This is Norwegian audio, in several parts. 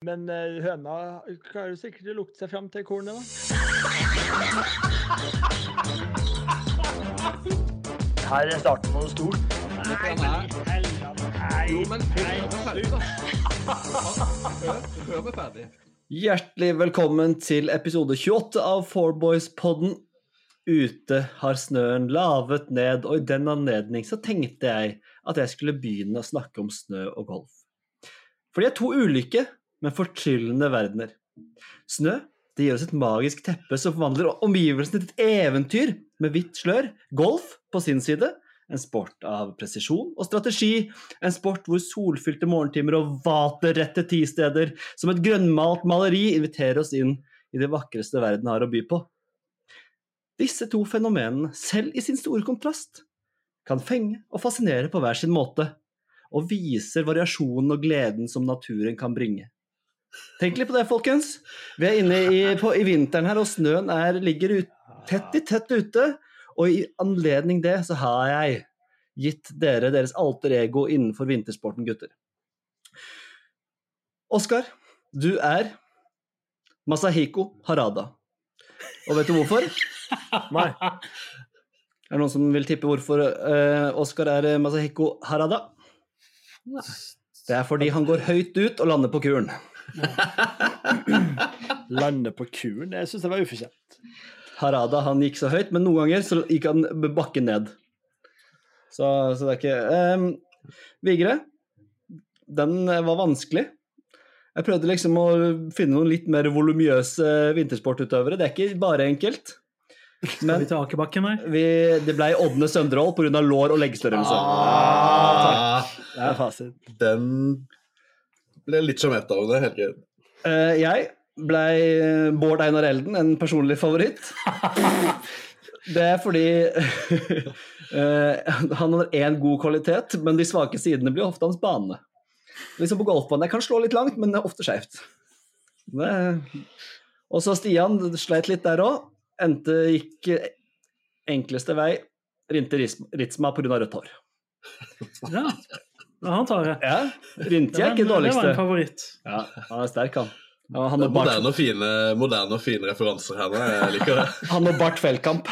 Men eh, høna klarer sikkert å lukte seg fram til kornet, da. Her er starten på noe stort. Nei, men. Jo, men ferdig. Hjertelig velkommen til episode 28 av Fourboys-podden. Ute har snøen lavet ned, og i den anledning så tenkte jeg at jeg skulle begynne å snakke om snø og golf. For de er to ulike, men fortryllende verdener. Snø det gir oss et magisk teppe som forvandler omgivelsene til et eventyr med hvitt slør. Golf, på sin side, en sport av presisjon og strategi. En sport hvor solfylte morgentimer og vaterrette tisteder som et grønnmalt maleri inviterer oss inn i det vakreste verden har å by på. Disse to fenomenene, selv i sin store kontrast, kan fenge og fascinere på hver sin måte, og viser variasjonen og gleden som naturen kan bringe. Tenk litt på det, folkens. Vi er inne i, på, i vinteren her, og snøen er, ligger ut, tett i tett ute. Og i anledning det så har jeg gitt dere deres alter ego innenfor vintersporten, gutter. Oskar, du er Masahiko Harada. Og vet du hvorfor? Nei. Er det noen som vil tippe hvorfor uh, Oskar er Masahiko Harada? Det er fordi han går høyt ut og lander på kuren. Lande på kuren? Jeg syns det var ufortjent. Harada han gikk så høyt, men noen ganger så gikk han bakken ned. Så, så det er ikke um, Vigre, den var vanskelig. Jeg prøvde liksom å finne noen litt mer volumiøse vintersportutøvere. Det er ikke bare enkelt. Skal vi til akebakken her? Vi, det ble Ådne Søndrehold pga. lår og leggstørrelse. Ah, Det er fasit. den ble litt sjarmert av det, helt greit. Uh, jeg blei Bård Einar Elden, en personlig favoritt. Det er fordi uh, han har én god kvalitet, men de svake sidene blir ofte hans bane. Liksom på golfbanen. Jeg kan slå litt langt, men det er ofte skeivt. Og så Stian sleit litt der òg. Endte gikk enkleste vei. Rinte Ritsma pga. rødt hår. Ja, ja han tar det. Ja, Rinte er ikke Det var en- Det var dårligste. en favoritt. Ja, han er sterk, han. Ja, han, og er moderne og fine, moderne og fine referanser her nå. Jeg liker det. han og Bart Feldkamp.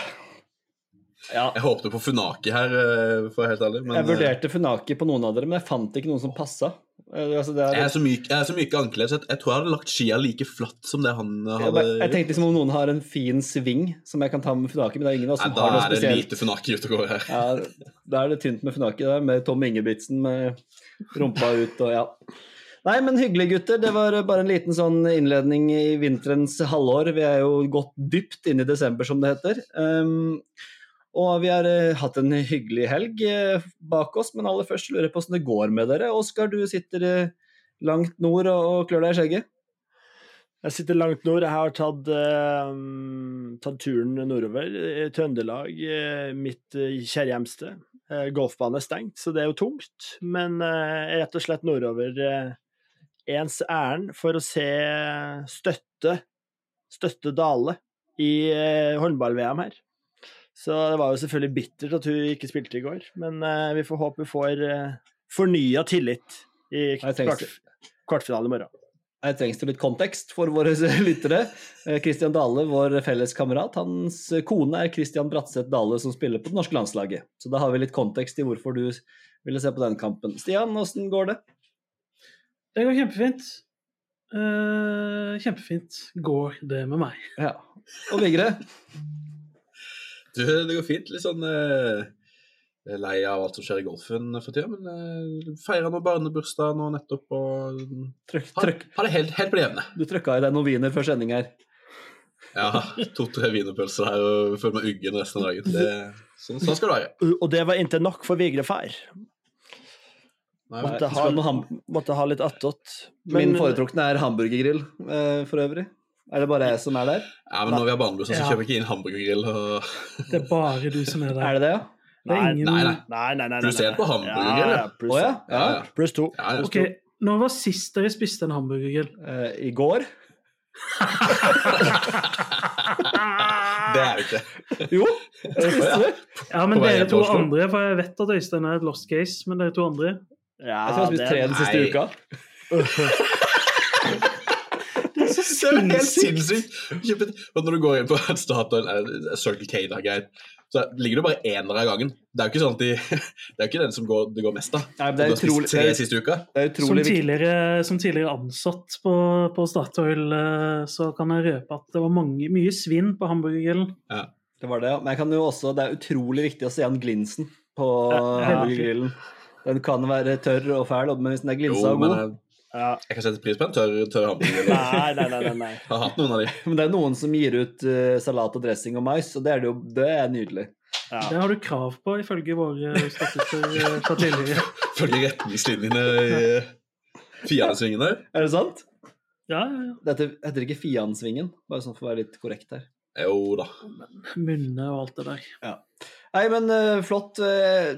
Ja, Jeg håpte på Funaki her, eh, for å være helt ærlig. Men jeg eh, vurderte Funaki på noen av dere, men jeg fant ikke noen som passa. Eh, Altså, det jeg er, er så myk, jeg er så myk så jeg, jeg tror jeg hadde lagt skia like flatt som det han hadde bare- jeg tenkte liksom om noen har en fin sving som jeg kan ta med Funaki, men det er ingen av oss som Da har noe er det lite Funaki ute og går her. Ja, da er det tynt med Funaki, der, med Tom Ingebrigtsen med rumpa ut og ja. Nei, men hyggelig, gutter. Det var bare en liten sånn innledning i vinterens halvår. Vi er jo gått dypt inn i desember, som det heter. Um, og vi har eh, hatt en hyggelig helg eh, bak oss, men aller først lurer jeg på hvordan det går med dere. Oskar, du sitter eh, langt nord og, klør deg i skjegget. Jeg sitter langt nord. Jeg har tatt, eh, tatt turen nordover. Trøndelag, eh, mitt kjære hjemsted. Eh, golfbane er stengt, så det er jo tungt. Men eh, rett og slett nordover ens ærend for å se støtte, støtte Dale i håndball-VM her. Så det var jo selvfølgelig bittert at hun ikke spilte i går, men uh, vi får håpe hun får uh, fornya tillit i kvart, kvartfinalen i morgen. Her trengs det litt kontekst for våre lyttere. Kristian Dale, vår felles kamerat, hans kone er Kristian Bratseth Dale, som spiller på det norske landslaget. Så da har vi litt kontekst i hvorfor du ville se på den kampen. Stian, åssen går det? Det går kjempefint. Uh, kjempefint går det med meg. Ja. Og Vigre? Du, det går fint. Litt sånn eh, lei av alt som skjer i golfen for tida, men eh, feira noen barnebursdag nå nettopp og Trykk, trykk. Har, har, det helt, helt på det jevne. Du trykka i deg noen viner før sending her. Ja, to-tre wienerpølser her og føler meg uggen resten av dagen. Det, sånn, sånn skal det være. Og det var ikke nok for Vigre. Nei, Nei, Måtte ha, måtte ha litt attåt. Min foretrukne er hamburgergrill, eh, for øvrig. Er det bare jeg som er der? Ja, men når vi har barnebursdag, så Ja. kjøper vi ikke inn hamburgergrill. Og... Det er bare du som er der. Er det det, ja? Det er Nei, ingen... Nei, nei. Nei, nei, nei. nei, Pluss én på hamburgergrill, Ja, pluss, oh, ja? Ja, ja. to. Ja, ja. Ok, Når var sist dere spiste en hamburgergrill? Uh, I går? Det er det ikke. Jo, spiste det. Ja, men dere to andre, for jeg vet at Øystein er et lost case, men dere to andre Ja, Jeg tror jeg har spist tre den siste Nei. uka. Det er helt sinnssykt. Og når du går inn på Statoil Circle K, da, greit, så ligger det bare ener av gangen. Det er jo ikke sånn at de, det er jo ikke den som går, det går mest av. Det er utrolig, tre siste uka. det er Som utrolig viktig. tidligere, som tidligere ansatt på, på Statoil, eh, så kan jeg røpe at det var mange, mye svinn på hamburgergrillen. Det var det, ja. Men jeg kan jo også, det er utrolig viktig å se an glinsen på Ja, hamburgergrillen. Den kan være tørr og fæl, men hvis den er glinsa og god Ja. jeg kan sette pris på en tørr, tørr hamburger. nei, Nei, nei, nei. nei, Jeg har hatt noen av de. Men det er noen som gir ut uh, salat og dressing og mais, og det er, det jo, det er nydelig. Ja. Det har du krav på, ifølge våre statutter eh, fra tidligere. Følger retningslinjene i Fianesvingen her. Er det sant? Ja, ja, ja. Dette heter ikke Fiansvingen, bare sånn for å være litt korrekt her. Jo da. Munne og alt det der. Ja. Nei, men uh, flott. eh,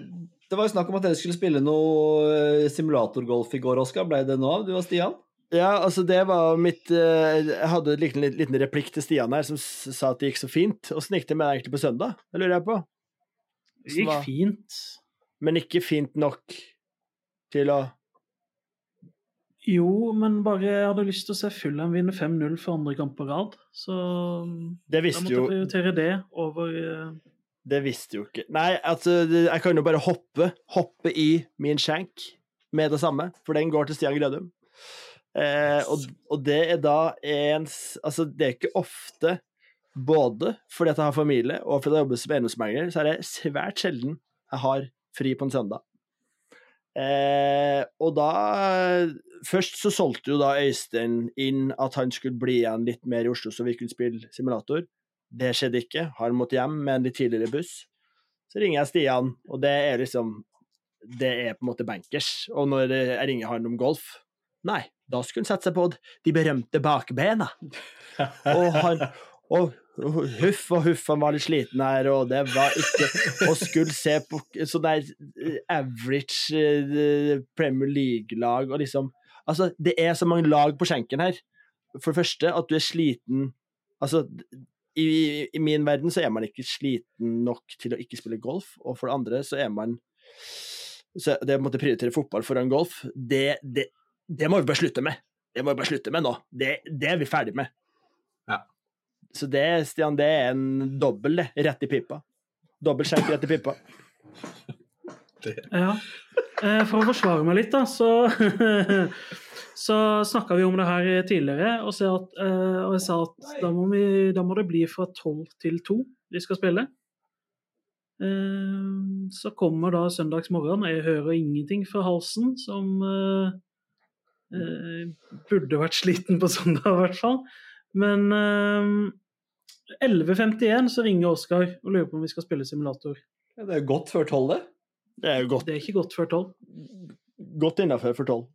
det var jo snakk om at dere skulle spille noe eh, simulatorgolf i går, Oskar. Ble det noe av, du og Stian? Ja, altså det var mitt eh, Jeg hadde en liten, liten replikk til Stian her som sa at det gikk så fint. Åssen gikk det med deg egentlig på søndag? Det lurer jeg på. Det gikk var, fint. Men ikke fint nok til å Jo, men bare jeg hadde lyst til å se Fulham vinne 5-0 for andre kamp på rad. Så Det jeg visste måtte jo prioritere det over eh, Det visste jo ikke Nei, altså, jeg kan jo bare hoppe Hoppe i min skjenk med det samme, for den går til Stian Grødum. Eh, og, og det er da en Altså, det er ikke ofte både fordi at jeg har familie, og fordi jeg jobber som eiendomsmegler, så er det svært sjelden jeg har fri på en søndag. Eh, og da Først så solgte jo da Øystein inn at han skulle bli igjen litt mer i Oslo, så vi kunne spille simulator. Det skjedde ikke. Han måtte hjem med en litt tidligere buss. Så ringer jeg Stian, og det er liksom Det er på en måte bankers. Og når jeg ringer han om golf Nei, da skulle han sette seg på de berømte bakbena. Og han og huff og huff, han var litt sliten her, og det var ikke Og skulle se på sånn der eh, average eh, Premier League-lag og liksom Altså, det er så mange lag på skjenken her. For det første, at du er sliten Altså, i, i min verden så er man ikke sliten nok til å ikke spille golf, og for det andre så er man så Det å måtte prioritere fotball foran golf, det, det, det må vi bare slutte med. Det må vi bare slutte med nå. Det, det er vi ferdig med. Ja. Så det, Stian, det er en dobbel, det. Rett i pipa. Dobbel skjenk rett i pipa. Ja. Eh, For å forsvare meg litt, da, så Så snakka vi om det her tidligere, og, at, eh, og jeg sa at da må, vi, da må det bli fra tolv til to vi skal spille. Eh, Så kommer da søndagsmorgen, og jeg hører ingenting fra halsen, som burde vært sliten på søndag, i hvert fall. Men eh, 11.51 så ringer Oskar og lurer på om vi skal spille simulator. Ja, det er godt før tolv, det. Det er jo godt, Det er ikke godt før tolv. godt innafor for tolv.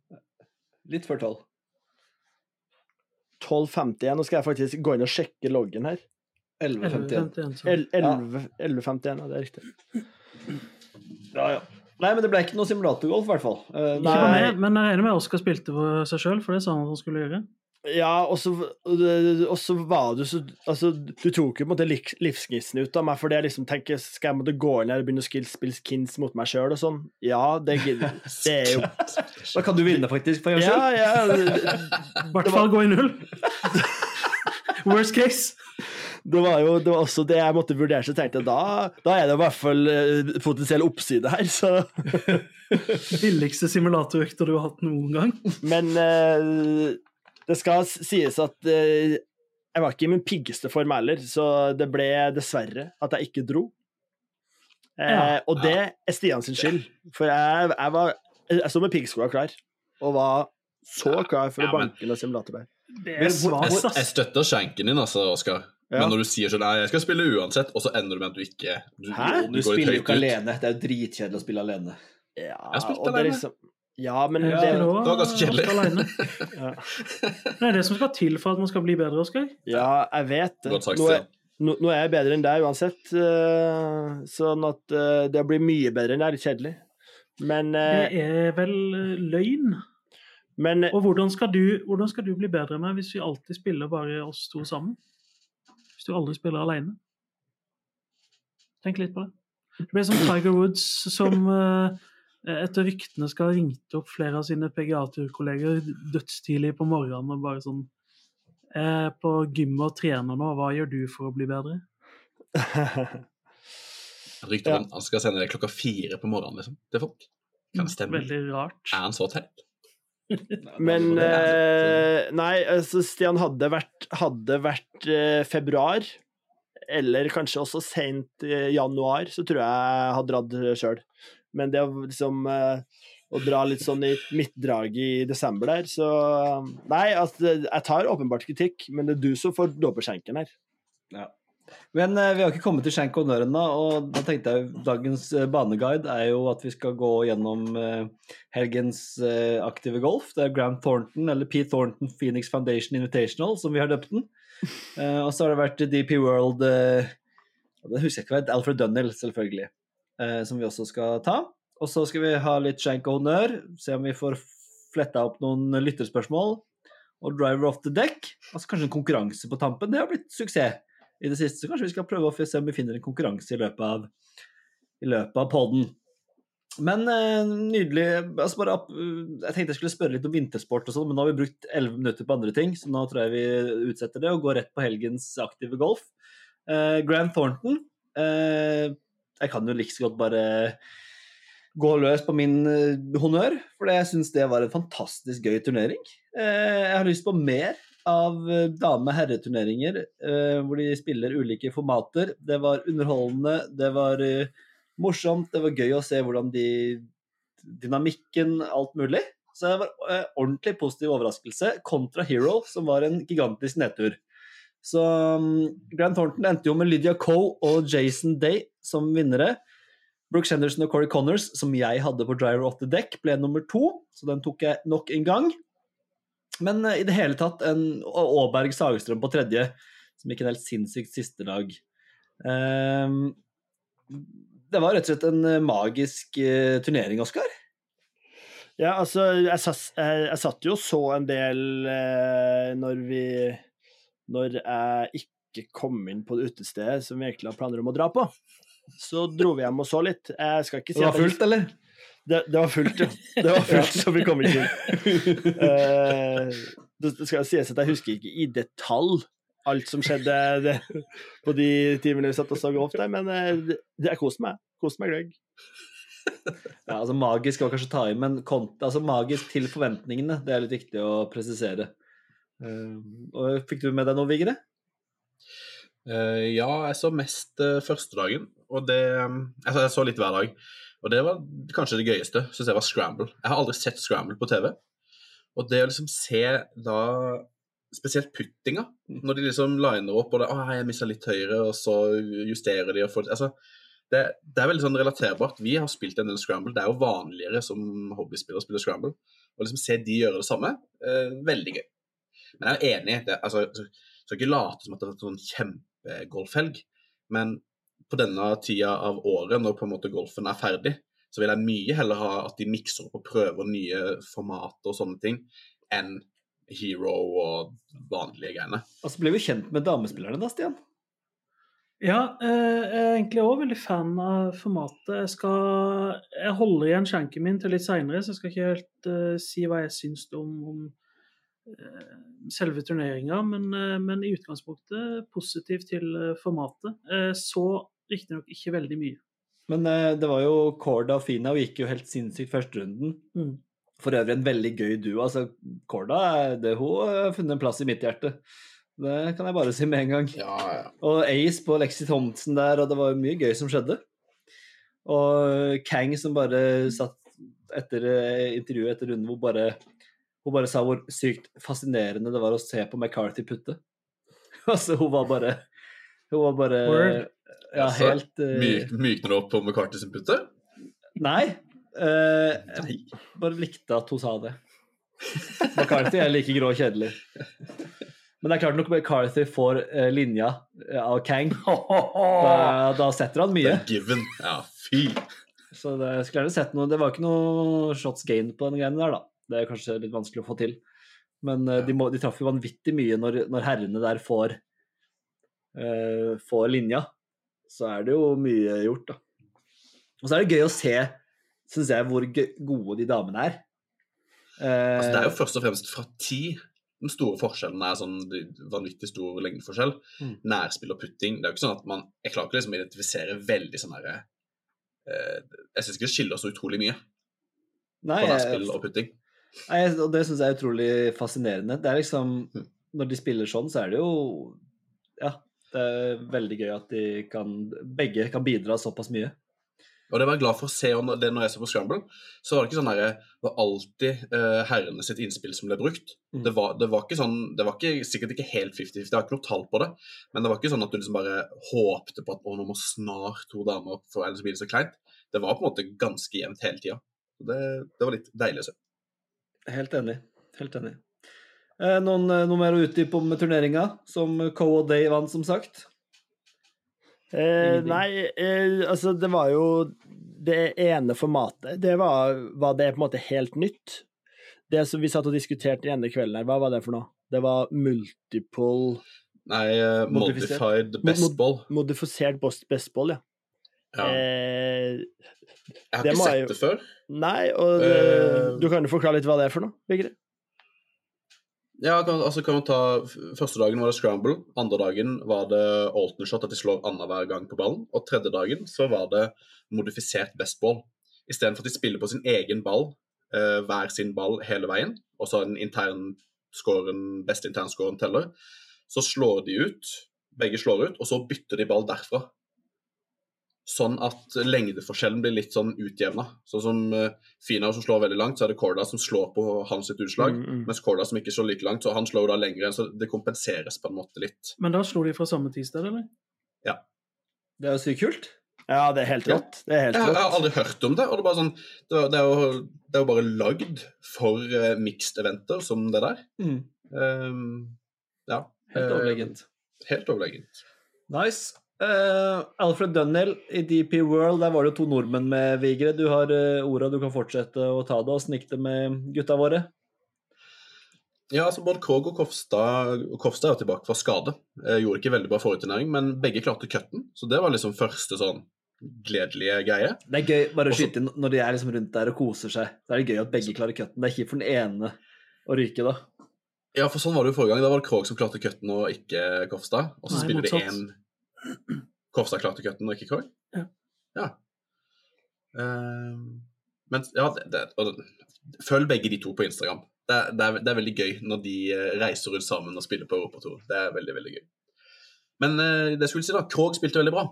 Litt før tolv. 12.51. Nå skal jeg faktisk gå inn og sjekke loggen her. 11.51. 11.51, så. El- 11 ja, det er riktig. Ja, ja. Nei, men det ble ikke noe simulatorgolf, i hvert fall. Uh, Ikke Nei. meg, men jeg regner med Oskar spilte for seg sjøl, for det sa han at han skulle gjøre. Ja, og så, og så var du så Altså, du tok jo på en måte liv- livsgnisten ut av meg, fordi jeg liksom tenker Skal jeg måtte gå inn her og begynne å spille, skins mot meg sjøl og sånn? Ja, det, det er jo Da kan du vinne, faktisk, for gangs Ja, skyld. ja. I hvert fall gå i null. Worst case. Det var jo det var også det jeg måtte vurdere, så tenkte jeg da, da er det i hvert fall eh, potensiell oppside her, så Billigste simulatorøkta du har hatt noen gang. Men eh, det skal sies at eh, jeg var ikke i min piggeste form heller, så det ble dessverre at jeg ikke dro. Eh, Ja. og det er Stian sin skyld, for jeg, jeg var Jeg sto med piggskoa klar, og var så klar for Ja, å banke noen simulator der. Det Men er hvor- Jeg, jeg støtter skjenken din, altså, Oskar. Ja. Men når du sier sånn Nei, jeg skal spille uansett, og så ender du med at du ikke Du, Hæ? du, Du spiller jo ikke ut. alene. Det er jo dritkjedelig å spille alene. Ja, har spilt alene. liksom Ja, men det, det var ganske kjedelig. Ja. Det er det som skal til for at man skal bli bedre, Oskar. ja, jeg vet det. Nå er, nå, nå er jeg bedre enn deg uansett, eh, sånn at det å bli mye bedre enn det er litt kjedelig. Men, eh, Det er vel eh, løgn. men Og hvordan skal, du, hvordan skal du bli bedre med hvis vi alltid spiller bare oss to sammen? Hvis du aldri spiller alene? Tenk litt på det. Det blir som Tiger Woods, som eh, etter ryktene skal ha ringt opp flere av sine PGA-turkolleger dødstidlig på morgenen og bare sånn eh, på gym og trener nå. Hva gjør du for å bli bedre? Rykter Ja. om han skal sende det klokka fire på morgenen liksom, til folk. Kan det stemme? Veldig rart. Er han så tett? Men eh, Nei, altså, Stian hadde vært, hadde vært eh, februar, eller kanskje også sent eh, januar, så tror jeg jeg hadde dratt sjøl. Men det å liksom eh, å dra litt sånn i midtdraget i desember der, så Nei, altså, jeg tar åpenbart kritikk, men det er du som får dåperskjenken her. Men eh, vi har ikke kommet til skjenk og nør ennå, og da tenkte jeg dagens eh, baneguide er jo at vi skal gå gjennom eh, helgens eh, aktive golf. Det er Graham Thornton, eller Pete Thornton Phoenix Foundation Invitational, som vi har døpt den. Eh, og så har det vært DP World eh, Det husker jeg ikke hva het. Alfred Dunnell, selvfølgelig, eh, som vi også skal ta. Og så skal vi ha litt skjenk og honnør, se om vi får fletta opp noen lytterspørsmål. Og driver off the deck. Altså kanskje en konkurranse på tampen. Det har blitt suksess i det siste, så kanskje vi skal prøve å se om vi finner en konkurranse i løpet av, i løpet av podden. Men eh, nydelig altså bare, Jeg tenkte jeg skulle spørre litt om vintersport, og sånn, men nå har vi brukt 11 minutter på andre ting, så nå tror jeg vi utsetter det og går rett på helgens aktive golf. Eh, Graham Thornton eh, Jeg kan jo like så godt bare gå løs på min eh, honnør, for jeg syns det var en fantastisk gøy turnering. Eh, jeg har lyst på mer av eh, dame-herreturneringer eh, hvor de spiller ulike formater. Det var underholdende, det var morsomt, det var gøy å se hvordan de Dynamikken, alt mulig. Så det var ordentlig positiv overraskelse kontra Hero, som var en gigantisk nedtur. Så um, Grant Thornton endte jo med Lydia Coe og Jason Day som vinnere. Brooks Henderson og Corey Connors, som jeg hadde på Driver of The Deck, ble nummer to, så den tok jeg nok en gang. Men eh, i det hele tatt en Aaberg Sagestrøm på tredje, som gikk en helt sinnssykt siste dag. Ehm, det var rett og slett en eh, magisk eh, turnering, Oskar. Ja, altså, jeg, jeg, satt jo så en del eh, når vi Når jeg ikke kom inn på det utestedet som vi egentlig har planer om å dra på. Så dro vi hjem og så litt. Jeg skal ikke si Det var fullt, eller? Det, det var fullt, ja. Det var fullt, så vi kom ikke inn. Uh, det skal sies at jeg husker ikke i detalj alt som skjedde det, på de timene vi satt og så golf der, men eh, det, det jeg koste meg. Koste meg gløgg. Ja, altså Magisk var kanskje å ta i, men kont altså magisk til forventningene. Det er litt viktig å presisere. Ehm, og Fikk du med deg noe, Vigre? Eh, ja, jeg så mest uh, første dagen, og det altså, Jeg så litt hver dag, og det var kanskje det gøyeste, syns jeg var Scramble. Jeg har aldri sett Scramble på TV, og det å liksom se da Spesielt puttinga, når de liksom liner opp og det, å, jeg mista litt høyre, og så justerer de og får altså, det, det er veldig sånn relaterbart. Vi har spilt en del Scramble, det er jo vanligere som hobbyspiller å spille Scramble. Og liksom se de gjøre det samme, eh, veldig gøy. Men jeg er enig. Det, altså, så, ikke late som at det er sånn kjempegolfhelg, men på denne tida av året, når på en måte golfen er ferdig, så vil jeg mye heller ha at de mikser opp og prøver nye formater og sånne ting, enn hero og vanlige greiene. Og så ble vi kjent med damespillerne da, Stian. Ja, eh, jeg er egentlig òg veldig fan av formatet. Jeg, skal, jeg holder igjen skjenken min til litt seinere, så jeg skal ikke helt uh, si hva jeg syns om, om selve turneringa, men, eh, men i utgangspunktet positivt til eh, formatet. Så riktignok ikke veldig mye. Men eh, det var jo Korda og Fina og gikk jo helt sinnssykt førsterunden. Mm. For øvrig en veldig gøy duo. Altså, Korda er- det, hun har funnet en plass i mitt hjerte. Det kan jeg bare si med en gang. Ja, ja. Og Ace på Lexi Thompson der, og det var mye gøy som skjedde. Og Kang som bare satt etter eh, intervjuet etter runden hvor bare, hun bare sa hvor sykt fascinerende det var å se på McCarthy putte. altså, hun var bare Hun var bare Word. Ja, Altså, helt uh... Myk, mykner du opp på McCarthy sin putte? Nei. Uh, jeg bare likte at hun sa det. McCarthy er like grå og kjedelig. Men det er klart nok McCarthy får uh, linja eh, av Kang. Da, da setter han Det mye. given. Ja, fy. Så det, skulle gjerne sett noe Det var ikke noe shots gained på den greia der, da. Det er kanskje litt vanskelig å få til. Men eh, de, må, de traff jo vanvittig mye når, når herrene der får uh, får linja. Så er det jo mye gjort, da. Og så er det gøy å se, syns jeg, hvor gode de damene er. Uh, Altså, det er jo først og fremst fra tid den store forskjellen er sånn vanvittig stor lengdeforskjell. Mm. Nærspill og putting. Det er jo ikke sånn at man Jeg klarer ikke liksom å identifisere veldig sånn herre eh, Jeg syns ikke det skiller så utrolig mye Nei, på jeg, nærspill og putting. Nei, og det syns jeg er utrolig fascinerende. Det er liksom. Når de spiller sånn, så er det jo Ja, det er veldig gøy at de kan Begge kan bidra såpass mye. Og det var jeg glad for å se det når jeg så på Scramble. Så var det ikke sånn der, det var alltid uh, herrene sitt innspill som ble brukt. Mm. Det, var, det var ikke sånn, det var ikke, sikkert ikke helt 50-50, jeg har ikke noe tall på det. Men det var ikke sånn at du liksom bare håpte på at å, nå må snart to damer opp, for ellers blir det så kleint. Det var på en måte ganske jevnt hele tida. Det, det var litt deilig å se. Helt enig. Helt enig. Eh, noen, eh, noe mer å utdype om turneringa, som Co og Day vant, som sagt? Eh, nei, eh, altså det var jo Det ene formatet, det var, var det på en måte helt nytt. Det som vi satt og diskuterte den ene kvelden her, hva var det for noe? Det var multiple Nei, Modifisert. modified Mod- bestball. Modifisert best- bestball, ja. Ja. Eh, Jeg har ikke sett jeg det før. nei, og eh, du kan jo forklare litt hva det er for noe, Vigre? Ja, kan, altså kan man ta Første dagen var det scramble, andre dagen var det alternate shot, at de slår annenhver gang på ballen, og tredje dagen så var det modifisert bestball. Istedenfor at de spiller på sin egen ball, eh, hver sin ball hele veien, og så den intern scoren, beste internscoren teller, så slår de ut, begge slår ut, og så bytter de ball derfra. Sånn at lengdeforskjellen blir litt sånn utjevna. Sånn som uh, Finau som slår veldig langt, så er det Corda som slår på hans sitt utslag. Mm, mm. Mens Corda som ikke slår like langt, så han slår da lenger, så det kompenseres på en måte litt. Men da slo de fra samme tidssted, eller? Ja. Det er jo sykt kult. Ja, det er helt Ja. rått. Det er helt Jeg, har- jeg har aldri hørt om det, og det er, bare sånn, det, er- det, er, jo, det er jo bare lagd for uh, mixed-eventer som det der. Ehm, ja. Helt eh, overlegent. Helt overlegent. Nice. Eh, Alfred Dunnell i DP World, der var det jo to nordmenn med, Vigre. Du har uh, orda, du kan fortsette å ta det. og snikte med gutta våre? Ja, altså Både Krog og Kofstad Kofstad er jo tilbake fra skade. Jeg gjorde ikke veldig bra forrige turnering, men begge klarte cutten. Så det var liksom første sånn gledelige greie. Det er gøy bare å skyte inn når de er liksom rundt der og koser seg. Da er det gøy at begge klarer cutten. Det er kjipt for den ene å ryke, da. Ja, for sånn var det jo forrige gang. Da var det Krog som klarte cutten og ikke Kofstad. Og så spiller de én Kofstad klarte cutten og ikke Krog. Ja. ja. Ehm, men ja, det, og, følg begge de to på Instagram. Det, det, er, det er veldig gøy når de eh, reiser rundt sammen og spiller på Europatour. Det er veldig, veldig gøy. Men uh, det skulle si da, Krog spilte veldig bra.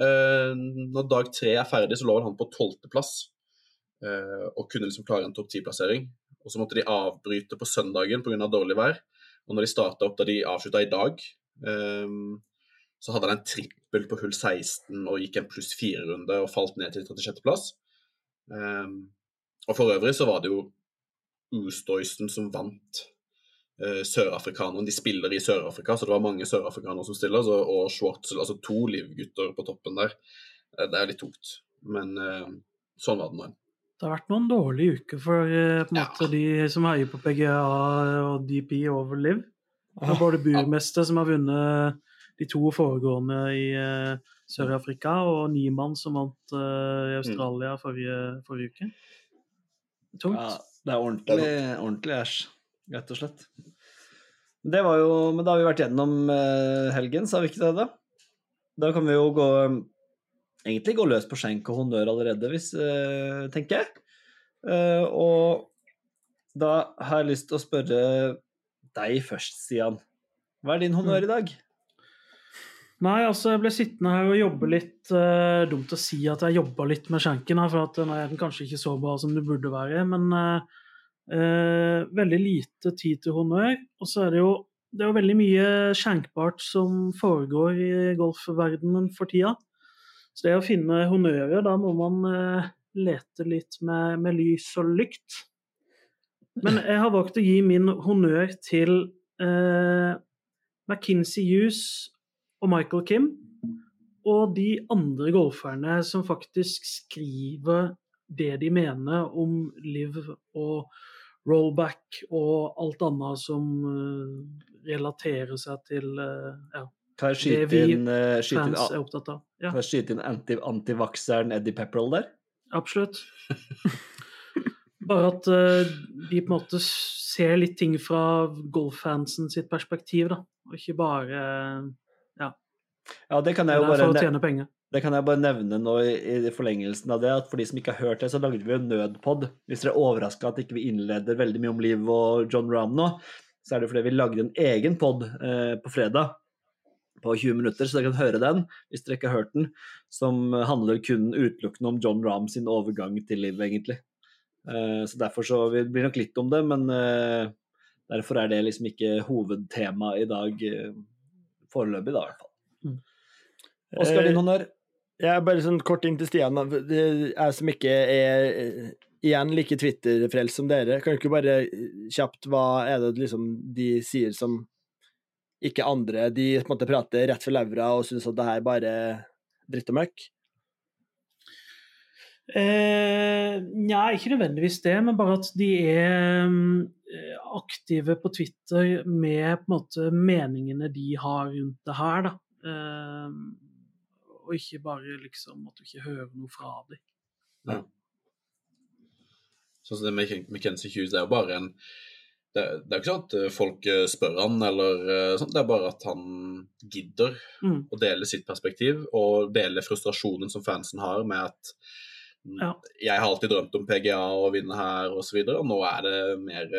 Uh, når dag tre er ferdig, så lå han på tolvteplass uh, og kunne liksom klare en topp ti-plassering. Og så måtte de avbryte på søndagen pga. dårlig vær. Og når de starta opp da de avslutta i dag, ehm, så hadde han en trippel på hull 16 og gikk en pluss fire-runde og falt ned til 36.-plass. Um, og for øvrig så var det jo Oosthuizen som vant uh, sørafrikaneren. De spiller i Sør-Afrika, så det var mange sørafrikanere som stiller. Så, og Schwartzel, altså to livgutter på toppen der. Uh, det er litt tungt. Men uh, sånn var det nå. Det har vært noen dårlige uker for uh, på en Ja. de som heier på PGA og DP over Liv. Det er både Burmester som har vunnet de to foregående i eh, Sør-Afrika, og Niemann som vant eh, i Australia forrige, forrige uke. Tungt. Ja, det er ordentlig, ordentlig æsj, rett og slett. Det var jo, men da har vi vært gjennom eh, helgen, sa vi ikke det? Da Da kan vi jo gå egentlig gå løs på skjenk og honnør allerede, hvis, tenker jeg. Eh, og da har jeg lyst til å spørre deg først, Stian. Hva er din honnør i dag? Nei, altså jeg ble sittende her og jobbe litt eh, Dumt å si at jeg jobba litt med skjenken her, for at den er kanskje ikke så bra som det burde være. Men eh, eh, veldig lite tid til honnør. Og så er det jo det er jo veldig mye skjenkbart som foregår i golfverdenen for tida. Så det å finne honnører, da må man eh, lete litt med, med lys og lykt. Men jeg har valgt å gi min honnør til eh, McKinsey Hughes og Michael Kim, og de andre golferne som faktisk skriver det de mener om liv og rollback og alt annet som eh, relaterer seg til eh, ja, Kan jeg Det vi inn, uh, skyte inn, fans er opptatt av. Ja, kan jeg skyte inn anti, antivakseren Eddie Pepperell der? absolutt. Bare at uh, de på en måte ser litt ting fra golffansen sitt perspektiv, da. Og ikke bare Ja, det kan jeg jo bare for å ne- tjene penger. Det kan jeg bare nevne nå i, i forlengelsen av det, at for de som ikke har hørt det, så lagde vi jo nødpod. Hvis dere er overraska at ikke vi innleder veldig mye om Liv og John Rahm nå, så er det fordi vi lagde en egen pod eh, på fredag på 20 minutter, så dere kan høre den hvis dere ikke har hørt den, som handler kun utelukkende om John Rahm sin overgang til Liv, egentlig. Eh, så derfor så vi blir nok litt om det, men eh, derfor er det liksom ikke hovedtema i dag eh, foreløpig, da, i hvert fall. Mm. Oskar, Eh, din honnør? Jeg er bare sånn kort inn til Stian. Jeg som ikke er eh, igjen like Twitter-frelst som dere, kan du ikke bare eh, kjapt hva er det liksom de sier som ikke andre De på en måte prater rett for levra og syns at det her bare er dritt og møkk? Eh, Nja, ikke nødvendigvis det, men bare at de er eh, aktive på Twitter med på en måte meningene de har rundt det her, da. Eh, og ikke bare liksom at du ikke hører noe fra dem. Sånn som det med Kenzie Hughes, det er jo bare en det, det er ikke sånn at eh, folk eh, spør han eller eh, sånt, det er bare at han gidder Mm. å dele sitt perspektiv og dele frustrasjonen som fansen har med at mm, Ja. jeg har alltid drømt om PGA og vinne her og så videre, og nå er det mer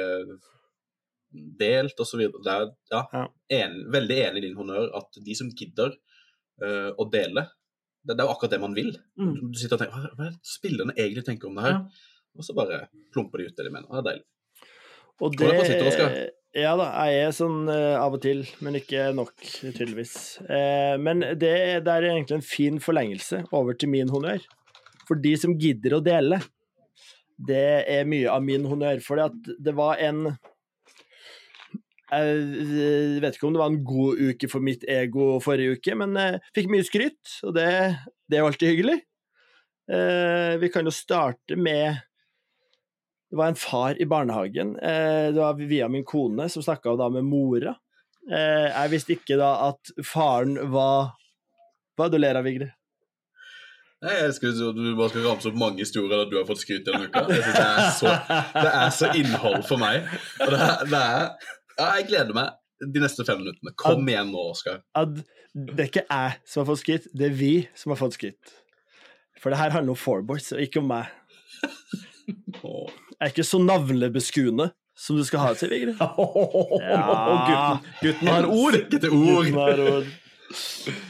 delt. Det er ja, Ja. En, veldig enig i din honnør at de som gidder uh, å dele, det, det er jo akkurat det man vil. Mm. Du sitter og tenker hva, hva er det spillerne egentlig tenker om det her? Ja. Og så bare plumper de ut det de mener. Det er deilig. Og det Twitter, Oskar? Ja da, jeg er sånn uh, av og til, men ikke nok, tydeligvis. Uh, men det, det er egentlig en fin forlengelse over til min honnør. For de som gidder å dele, det er mye av min honnør. For det var en Jeg vet ikke om det var en god uke for mitt ego forrige uke, men jeg fikk mye skryt, og det, det er jo alltid hyggelig. Eh, vi kan jo starte med det var en far i barnehagen. Eh, det var via min kone som snakka med mora. Eh, jeg visste ikke da at faren var Hva er det du ler av, Vigre? Jeg elsker at du bare skal ramse opp mange historier der du har fått skryt denne uka. Jeg synes det, er så, det er så innhold for meg. Og det er, det er Ja, jeg gleder meg de neste fem minuttene. Kom igjen nå, Oskar. At det er ikke jeg som har fått skritt, det er vi som har fått skritt. For det her handler om Fourboys, og ikke om meg. Jeg er ikke så navlebeskuende som du skal ha til, Vigre. gutten, gutten har ord! Gutten har ord.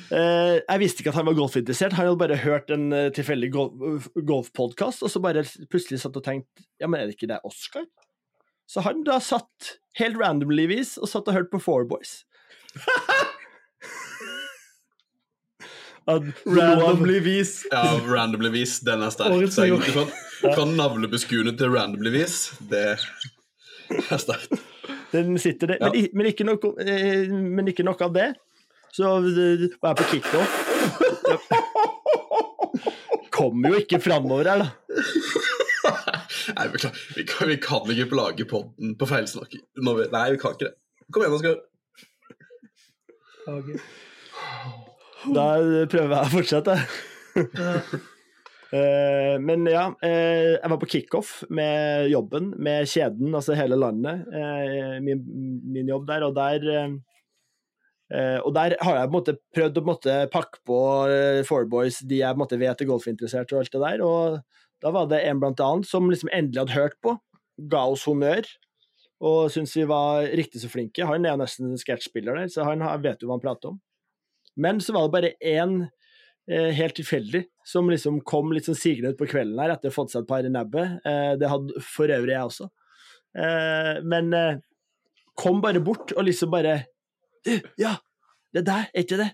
Uh, jeg visste ikke at han var golfinteressert. Han hadde bare hørt en uh, tilfeldig gol golfpodkast, og så bare plutselig satt og tenkt Ja, men er det ikke det Oscar? Så han da satt helt randomly-vis og satt og hørte på Four Boys. At Randomly vis. Ja, randomly vis. Den er sterk. Årets Så jeg, nyord. sånn. fra navlebeskuende til randomly vis, det er sterkt. Den sitter der. Ja. Men, men, ikke nok, eh, men ikke nok av det. Så eh, var jeg på kickoff. Kommer jo ikke framover her, da. Nei, beklager. Vi kan, vi kan ikke plage podden på feilsnakk. Nei, vi kan ikke det. Kom igjen, Oskar. Da prøver jeg å fortsette. Uh, men ja, uh, jeg var på kickoff med jobben, med kjeden, altså hele landet. Uh, min, min jobb der, og der og der har jeg på en måte prøvd å på en måte, pakke på uh, Fourboys, de jeg på en måte, vet er golfinteressert og alt det der. Og da var det en blant annet som liksom endelig hadde hørt på, ga oss honnør. Og syntes vi var riktig så flinke. Han er jo nesten en sketsjspiller der, så han vet jo hva han prater om. Men så var det bare én eh, helt tilfeldig som liksom kom litt sånn sigende ut på kvelden her etter å ha fått seg et par i nebbet. Eh, det hadde for øvrig jeg også. Eh, men kom bare bort og liksom bare ja, det der, er ikke det?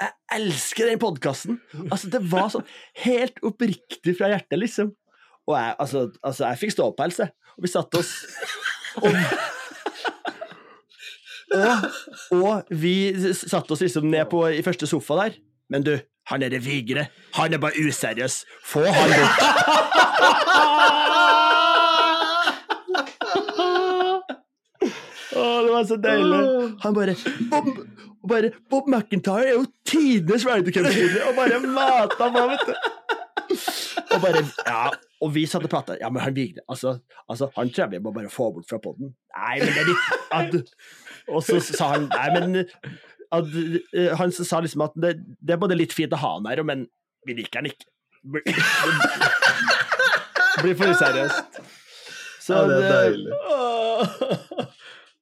Jeg elsker den podkasten! Altså, det var sånn helt oppriktig fra hjertet, liksom. Og jeg, altså, altså, jeg fikk ståpels, jeg. Og vi satte oss og, og, og vi satte oss liksom ned på i første sofa der. Men du, han er det Vigre. Han er bare useriøs. Få han bort. Å, det var så deilig. Han bare Bob, bare, Bob McIntyre er jo tidenes Ryder og bare mata meg, vet du. Og bare Ja, og vi satt og prata. Ja, men han Vigre, altså, altså Han tror jeg vi må bare få bort fra poden. Nei, men det er litt at, Og så sa han Nei, men at, eh, Han sa liksom at det, det er både litt fint å ha han her, men vi liker han ikke. Blir for useriøst. Så Ja, det er deilig. Åh.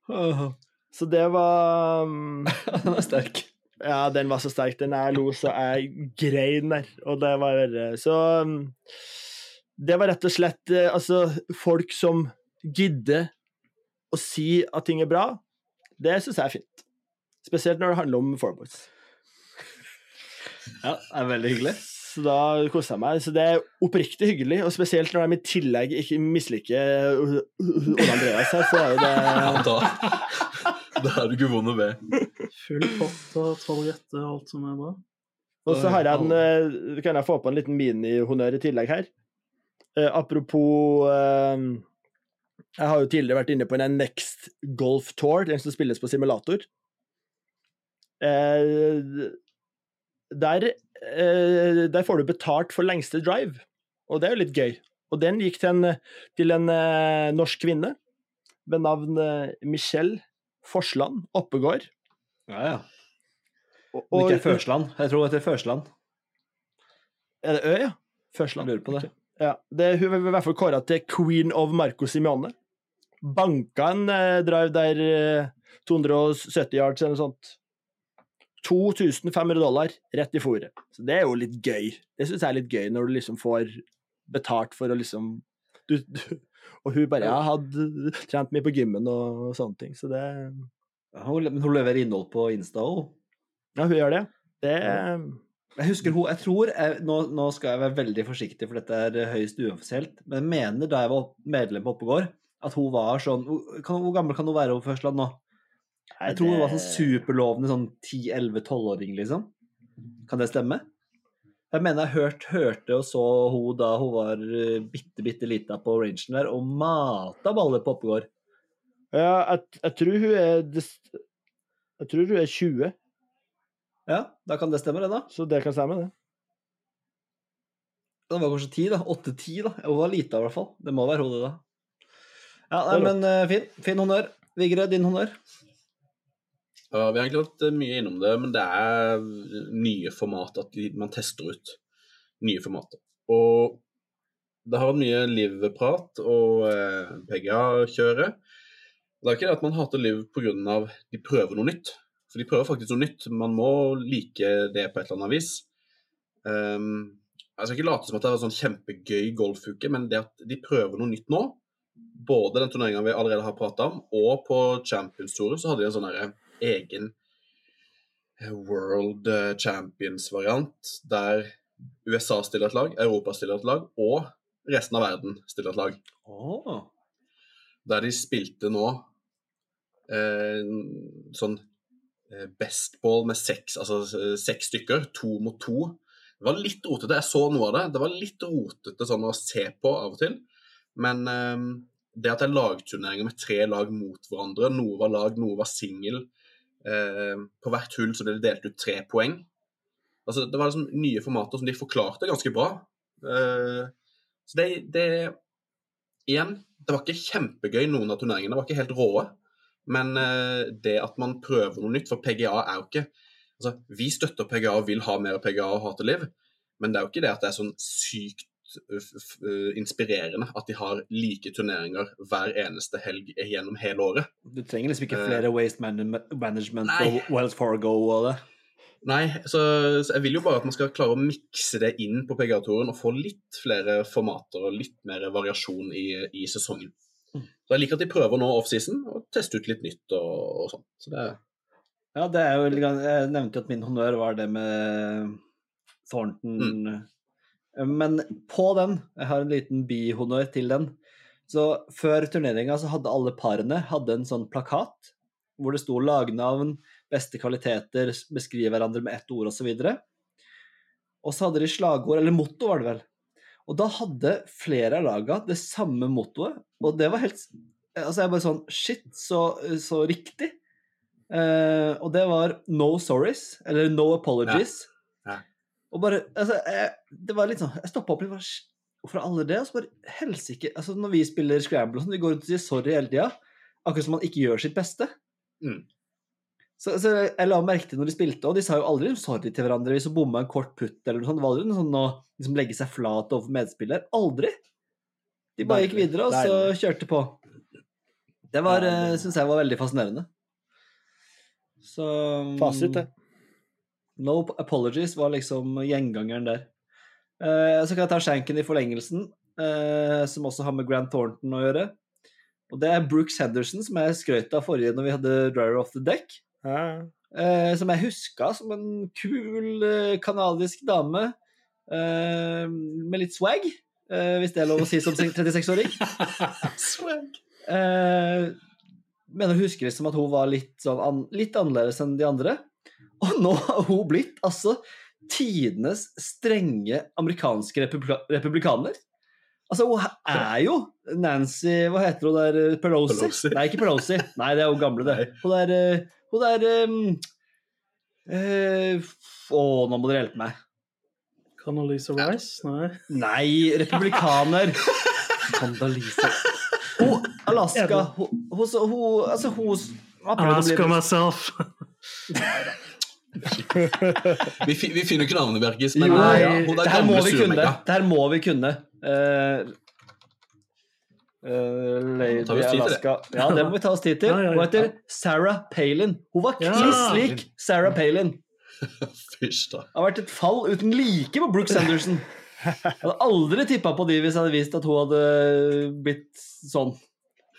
Så det var um, Den er sterk. Ja, den var så sterk. Den jeg lo så jeg grein der. Og det var verre. Så um, det var rett og slett eh, altså folk som gidder å si at ting er bra, det syns jeg er fint. Spesielt når det handler om Fourboys. Ja, det er veldig hyggelig. Så da koser jeg meg. Så det er oppriktig hyggelig, og spesielt når de i tillegg ikke misliker Ole Andreas her, så er jo det Ja, da, da er du ikke vond å be. Full pott og tolv rette og alt som er bra. Og så har jeg en Kan jeg få på en liten minihonnør i tillegg her? Uh, apropos uh, Jeg har jo tidligere vært inne på en Next Golf Tour, den som spilles på simulator. Uh, der, eh, der får du betalt for lengste drive, og det er jo litt gøy. Og den gikk til en, til en eh, norsk kvinne ved navn eh, Michelle Forsland Oppegård. Ja, ja. Og, Men ikke Førsland. Jeg tror det heter Førsland. Er det Ø, ja? Jeg Førsland. lurer på det. Ja, det, hun er i hvert fall kåra til queen of Marco Simione. Banka en eh, drive der eh, 270 yards eller noe sånt. 2500 dollar rett i fòret. Så det er jo litt gøy. Det syns jeg er litt gøy, når du liksom får betalt for å liksom du, du, Og hun bare ja, hadde trent mye på gymmen og, sånne ting, så det hun- Men hun leverer innhold på Insta òg. Ja, hun gjør det. Det Jeg husker hun, jeg tror jeg, nå, nå skal jeg være veldig forsiktig, for dette er høyst uoffisielt, men jeg mener da jeg var medlem på Oppegård, at hun var sånn Hvor gammel kan hun være på Førsland nå? Jeg tror hun var sånn superlovende sånn 10-11-12-åring, liksom. Kan det stemme? Jeg mener jeg hørt, hørte og så hun da hun var eh, bitte, bitte lita på rangen der, og mata baller på Oppegård. Ja, jeg, jeg tror hun er Jeg tror hun er 20, Ja, da kan det stemme, det, da. så det kan stemme, det. Det var kanskje 10, da. 8-10, da. Hun var lita, i hvert fall. Det må være hodet, da. Ja, nei, men eh, fin, fin honnør. Vigre, din honnør. Ja, vi har egentlig vært eh, mye innom det, men det er nye format at man tester ut. Nye formater. Og det har vært mye livprat og eh, PGA-kjøre. Det er ikke det at man hater liv pga. de prøver noe nytt. For de prøver faktisk noe nytt. Man må like det på et eller annet vis. Um, jeg skal ikke late som at det er en sånn kjempegøy golfuke, men det at de prøver noe nytt nå, både den turneringa vi allerede har prata om, og på Champions Tour, så hadde de en sånn derre egen eh, World eh, Champions-variant, der USA stiller et lag, Europa stiller et lag, og resten av verden stiller et lag. Oh. Der de spilte nå eh, sånn eh, best ball med seks, altså seks stykker, to mot to. Det var litt rotete, jeg så noe av det. Det var litt rotete sånn å se på av og til. Men eh, det at det er lagturneringer med tre lag mot hverandre, noe var lag, noe var singel eh, På hvert hull så ble det delt ut tre poeng. Altså, det var liksom nye formater som de forklarte ganske bra. Eh, så det, det Igjen, det var ikke kjempegøy noen av turneringene, det var ikke helt råe. Men eh, det at man prøver noe nytt, for PGA er jo ikke Altså, vi støtter PGA og vil ha mer PGA og Hate liv, men det er jo ikke det at det er sånn sykt inspirerende at de har like turneringer hver eneste helg gjennom hele året. Du trenger liksom ikke flere flere Waste Management Nei. og Wells Fargo og det. Nei, så, så jeg vil jo bare at man skal klare å mikse det inn på PGA-touren og få litt flere formater og litt mer variasjon i, i sesongen. Mm. Så jeg liker at de prøver nå offseason og tester ut litt nytt og, og sånn. Så det, Ja, det er jo Jeg nevnte jo at min honnør var det med Thornton. Men på den, jeg har en liten bihonnør til den. Så før turneringa så hadde alle parene hadde en sånn plakat hvor det sto lagnavn, beste kvaliteter, beskrive hverandre med ett ord osv. Og så hadde de slagord, eller motto var det vel. Og da hadde flere av laga det samme mottoet, og det var helt Altså jeg bare sånn Shit, så, så riktig. Eh, og det var no sorries, eller no apologies. Ja. Og bare Altså, jeg, det var litt sånn Jeg stoppa opp litt. bare, Hvorfor alle det? Og så bare helsike altså Når vi spiller Scramble og sånn, vi går rundt og sier sorry hele tida. Akkurat som man ikke gjør sitt beste. Mm. Så, så jeg la merke til når de spilte, og de sa jo aldri sorry til hverandre hvis de bomma en kort putt eller noe sånt. Det var aldri noe sånn å liksom legge seg flat overfor medspiller. Aldri. De bare gikk videre, og så Deilig. kjørte på. Det var, det- syns jeg var veldig fascinerende. Så Fasit, det. No apologies var liksom gjengangeren der. Eh, så kan jeg ta Shanken i forlengelsen, eh, som også har med Grant Thornton å gjøre. Og det er Brooks Henderson, som jeg skrøt av forrige når vi hadde Dryer Off The Deck. Ja. Eh, som jeg huska som en kul canadisk kanadisk dame med litt swag, hvis det er lov å si som 36-åring. Swag. Eh, mener å husker liksom at hun var litt, sånn an, litt annerledes enn de andre. Og nå har hun blitt altså tidenes strenge amerikanske republika republikaner. Altså, hun er jo Nancy Hva heter hun der? Pelosi? Pelosi. Nei, ikke Pelosi. Nei, det er hun gamle, det. Hun der eh, Hun der um, uh, Å, nå må dere hjelpe meg. Condoleezza Rice? Nei. Nei, republikaner! Condoleezza Hun Alaska Hun, hun, hun Altså, hun Alaska myself. Nei fi- vi finner ikke navnet, Bjerkis. men Jo, eh, ja, ja, hun er gamle vi surmegga. Det her må vi kunne. Uh, uh, Lady vi til det. Ja, det må vi ta oss tid til. Hun heter Sarah Palin. Hun var Ja. kliss lik Sarah Palin. Fysj, da. Det har vært et fall uten like på Brooks Anderson. Jeg hadde aldri tippa på de hvis jeg hadde visst at hun hadde blitt sånn.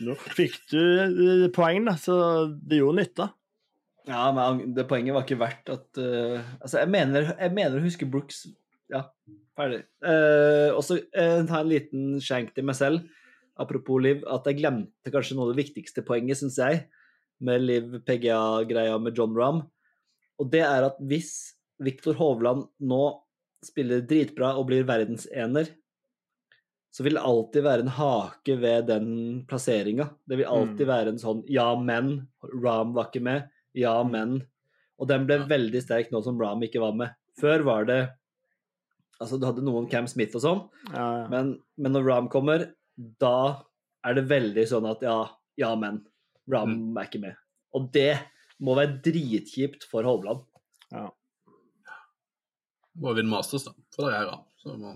Nå fikk du eh, poeng, da, så det gjorde nytta. Ja, men det poenget var ikke verdt at uh, Altså, jeg mener, jeg mener å huske Brooks Ja, ferdig. Uh, og så uh, ta en liten skjenk til meg selv, apropos Liv, at jeg glemte kanskje noe av det viktigste poenget, syns jeg, med Liv PGA-greia med John Rahm. Og det er at hvis Viktor Hovland nå spiller dritbra og blir verdensener, så vil det alltid være en hake ved den plasseringa. Det vil alltid Mm. være en sånn ja, men. Rahm var ikke med. Ja, men. Og den ble veldig sterk nå som Rahm ikke var med. Før var det Altså, du hadde noen Cam Smith og sånn, Ja, ja. men, men når Rahm kommer, da er det veldig sånn at ja, ja, men. Rahm er ikke med. Og det må være dritkjipt for Hovland. Må vinne Masters, da. For det er Ram. Så må...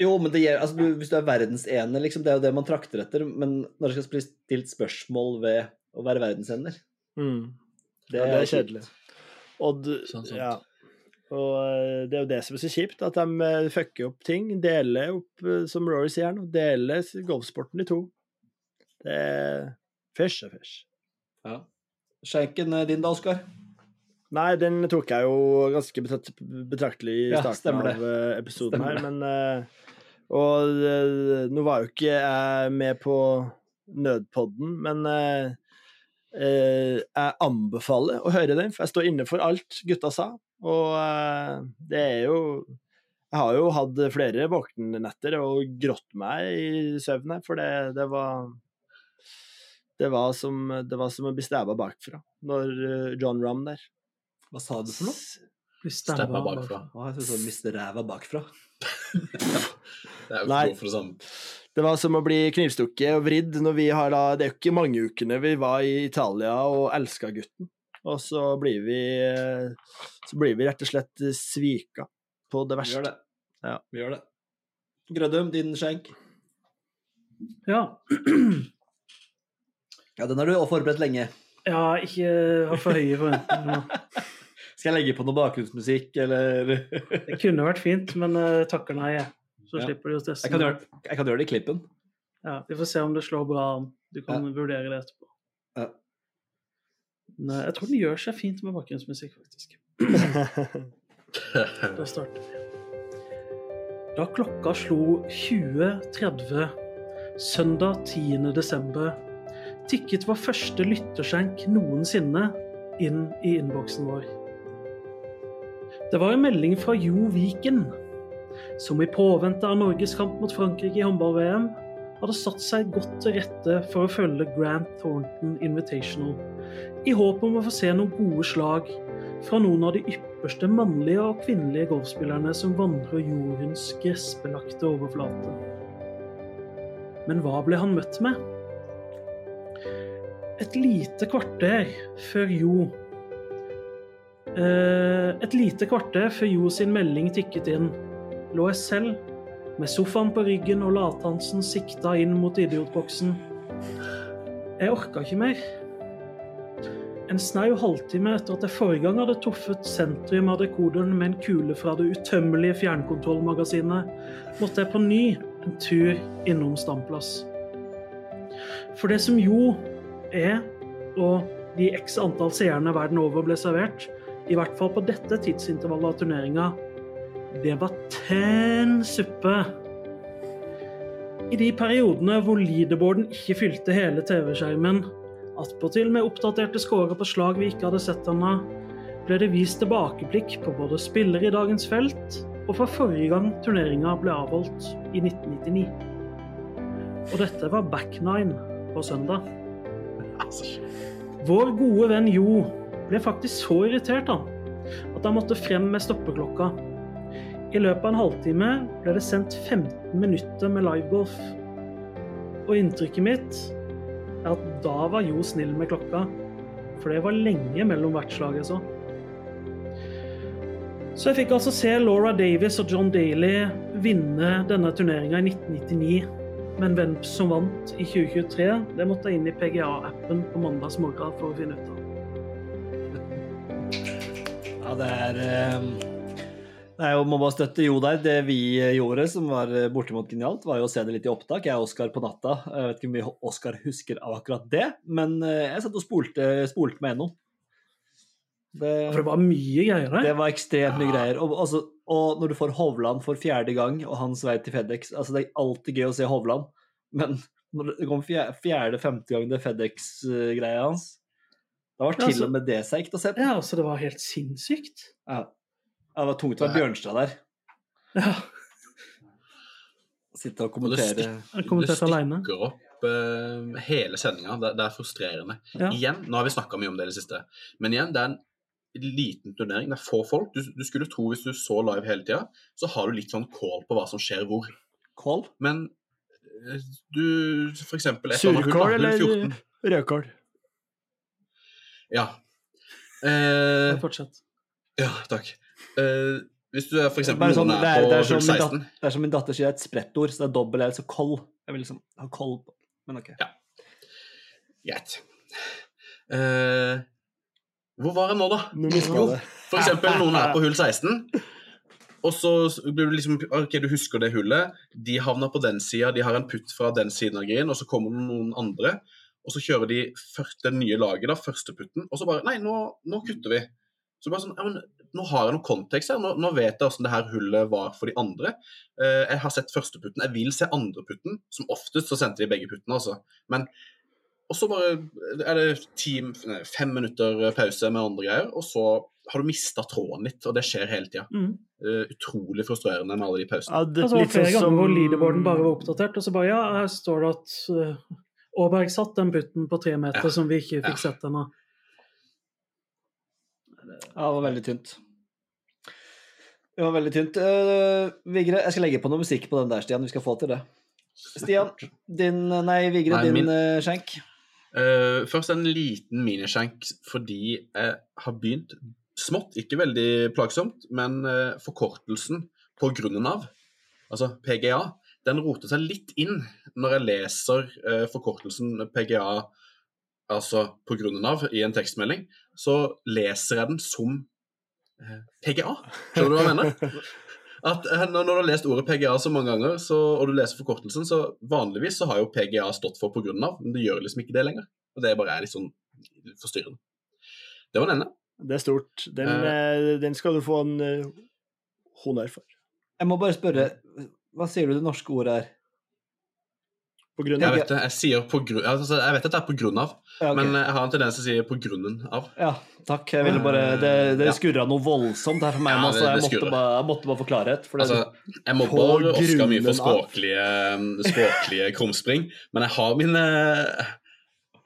Jo, men det gjør, altså, du, hvis du er verdensener, liksom, det er jo det man trakter etter. Men når det skal bli stilt spørsmål ved å være verdensener Mm. Det, ja, det er kjedelig. Og, du, sånn. sant. Ja. og eh, det er jo det som er så kjipt, at de eh, fucker opp ting. Deler opp, eh, som Rory sier her nå, deler golfsporten i to. Det er fysj og fysj. Ja. Skjenken din da, Oskar? Nei, den tok jeg jo ganske betrakt, betraktelig i starten ja, av episoden Stemmer her, men Og nå var jo ikke jeg med på nødpodden, men eh, jeg anbefaler å høre den, for jeg står inne for alt gutta sa. Og eh, det er jo Jeg har jo hatt flere våkennetter og grått meg i søvn her, for det, det var det var, som, det var som å bli stæva bakfra når eh, John Rahm der. Hva sa du for noe? Steppa bakfra. Å, jeg syns du miste ræva bakfra. Det er jo Nei. ikke for det samme. Det var som å bli knivstukket og vridd når vi har da Det er jo ikke mange ukene vi var i Italia og elska gutten. Og så blir vi Så blir vi rett og slett svika på det verste. Vi gjør det. Ja. Vi gjør det. Grødum, din skjenk. Ja. Ja, den har du forberedt lenge. ja, ikke ha for høye forventninger nå. Skal jeg legge på noe bakgrunnsmusikk, eller Det kunne vært fint, men uh, takker nei, jeg. Så Ja. slipper de å stresse. jeg kan, gjøre, jeg kan gjøre det i klippen. Ja, vi får se om det slår bra an. Du kan vurdere det etterpå. Ja. Men eh, jeg tror den gjør seg fint med bakgrunnsmusikk, faktisk. Da starter vi. Da klokka slo 20.30 søndag 10. desember, tikket vår første lytterskjenk noensinne inn i innboksen vår. Det var en melding fra Jo Viken, som i påvente av Norges kamp mot Frankrike i håndball-VM hadde satt seg godt til rette for å følge Grant Thornton Invitational, i håp om å få se noen gode slag fra noen av de ypperste mannlige og kvinnelige golfspillerne som vandrer jordens gressbelagte overflate. Men hva ble han møtt med? Et lite kvarter før Jo eh, Et lite kvarter før Jo sin melding tikket inn, lå jeg selv med sofaen på ryggen og lathansen sikta inn mot idiotboksen. Jeg orka ikke mer. En snau halvtime etter at jeg forrige gang hadde truffet sentrum av dekoderen med en kule fra det utømmelige fjernkontrollmagasinet, måtte jeg på ny en tur innom Stamplass. For det som jo er, og de x antall seerne verden over ble servert, i hvert fall på dette tidsintervallet av turneringa, det var tenn suppe. I de periodene hvor leaderboarden ikke fylte hele TV-skjermen, attpåtil med oppdaterte scorer på slag vi ikke hadde sett ennå, ble det vist tilbakeblikk på både spillere i dagens felt og fra forrige gang turneringa ble avholdt, i 1999. Og dette var back nine på søndag. Vår gode venn Jo ble faktisk så irritert han, at han måtte frem med stoppeklokka. I løpet av en halvtime ble det sendt 15 minutter med livegolf. Og inntrykket mitt er at da var Jo snill med klokka, for det var lenge mellom hvert slag jeg så. Så jeg fikk altså se Laura Davis og John Daly vinne denne turneringa i 1999. Men hvem som vant i 2023, det måtte jeg inn i PGA-appen på mandags morgen for å finne ut av. Ja, det er eh, Det og må bare støtte Jo der. Det vi gjorde som var eh, bortimot genialt, var jo å se det litt i opptak. Jeg og Oskar på natta. Jeg vet ikke hvor mye Oskar husker av akkurat det, men eh, jeg satt og spolte, spolte meg gjennom. Det, For det var mye greier det var ekstremt mye greier. Og, altså, og når du får Hovland for fjerde gang, og hans vei til Fedex altså Det er alltid gøy å se Hovland, men når det kom fjerde-femte gang det Fedex-greia hans Da var Ja, til altså- og med det seigt å se på. Ja, altså, det var helt sinnssykt. Ja. Ja, det var tungt å være Bjørnstad der. Ja, Sitte og kommentere. Du stikker, du stikker opp uh, hele sendinga. Det, det er frustrerende. Ja. Igjen, nå har vi snakka mye om det i det siste, men igjen, det er en liten turnering. Det er få folk. Du, du skulle tro hvis du så live hele tida, så har du litt sånn call på hva som skjer hvor. Kål? Men eh, du For eksempel Surkål eller rødkål? Ja. Eh, Fortsett. ja, takk. Eh, hvis du er for eksempel sånn, noen er er, på er som hull min 16 dat, det er som min datter sier, et sprettord, så det er dobbel L, så koll. Jeg vil liksom ha koll på Men OK. Greit. Uh, hvor var jeg nå, da? Det. For eksempel noen er på hull 16, og så blir du liksom OK, du husker det hullet. De havner på den sida, de har en putt fra den siden av green, og så kommer det noen andre. Og så kjører de det nye laget, da, første putten, og så bare Nei, nå, nå kutter vi. Så bare sånn, ja, men Nå har jeg noe kontekst her, nå, nå vet jeg hvordan det her hullet var for de andre. Eh, jeg har sett første putten, jeg vil se andre putten. Som oftest så sendte de begge puttene, altså. Men og så bare er det ti, fem minutter pause med andre greier, og så har du mista tråden litt, og det skjer hele tida. Mm. utrolig frustrerende med alle de pausene. Ja, det, Altså, litt flere sånn ganger som hvor leaderboarden bare var oppdatert, og så bare ja, her står det at uh, Aaberg satt den putten på tre meter Ja. som vi ikke fikk Ja. sett ennå. Ja, det var veldig tynt. Det var veldig tynt. Uh, Vigre, jeg skal legge på noe musikk på den der, Stian. Vi skal få til det. Stian, din Nei, Vigre, Nei, din min- uh, skjenk. Uh, først en liten miniskjenk fordi jeg har begynt smått, ikke veldig plagsomt, men uh, forkortelsen på grunnen av, altså PGA, den roter seg litt inn når jeg leser forkortelsen PGA, altså på grunnen av, i en tekstmelding. Så leser jeg den som eh, PGA. Skjønner du hva jeg mener? At eh, når du har lest ordet PGA så mange ganger, så, og du leser forkortelsen, så vanligvis så har jo PGA stått for på grunn av, men det gjør liksom ikke det lenger. Og det bare er litt sånn forstyrrende. Det var den ene. Det er stort. Den, eh, den skal du få en uh, honnør for. Jeg må bare spørre, hva sier du det norske ordet er? På grunn Jeg vet det, jeg sier på grunn, altså, jeg vet at det er på grunn av, Ja, okay. men jeg har en tendens til å si på grunnen av. ja takk. Jeg ville bare Det, det Ja. skurra noe voldsomt her for meg Ja, det- så jeg måtte bare, jeg måtte bare få klarhet. Altså, jeg mobber Oskar mye for av. språklige, språklige krumspring, men jeg har mine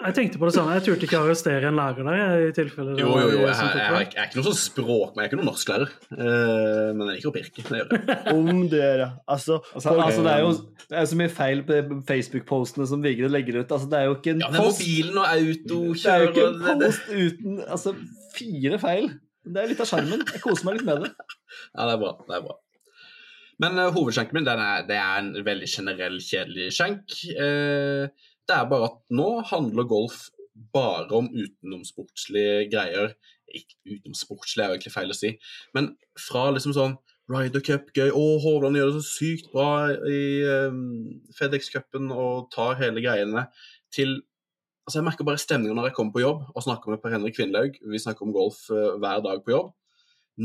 Jeg tenkte på det samme. Jeg turte ikke arrestere en lærer der. i tilfelle Jo, jo, jo. Jeg, jeg, jeg, er ikke- jeg er ikke noen sånn språk, men jeg er ikke noen norsklærer. Uh, men jeg liker å pirke. Det gjør jeg. Om dere Altså, Altså, altså, det er jo det er så mye feil på Facebook-postene som Vigre legger ut. Altså, det er jo ikke en Ja, det post. mobilen og Det er jo ikke autokjører en det- det- post uten altså, fire feil. Det er litt av skjermen. Jeg koser meg litt med det. Ja, det er bra. Det er bra. Men uh, hovedskjenken min den er, det er en veldig generell, kjedelig skjenk. Eh, det er bare at nå handler golf bare om utenomsportslige greier. Ikke utenomsportslig er jo egentlig feil å si, men fra liksom sånn Ryder Cup, gøy. Å, Hovland gjør det så sykt bra i um, FedEx-cupen og tar hele greiene, til Altså, Jeg merker bare stemninga når jeg kommer på jobb og snakker med Per Henrik Kvinlaug. Vi snakker om golf uh, hver dag på jobb.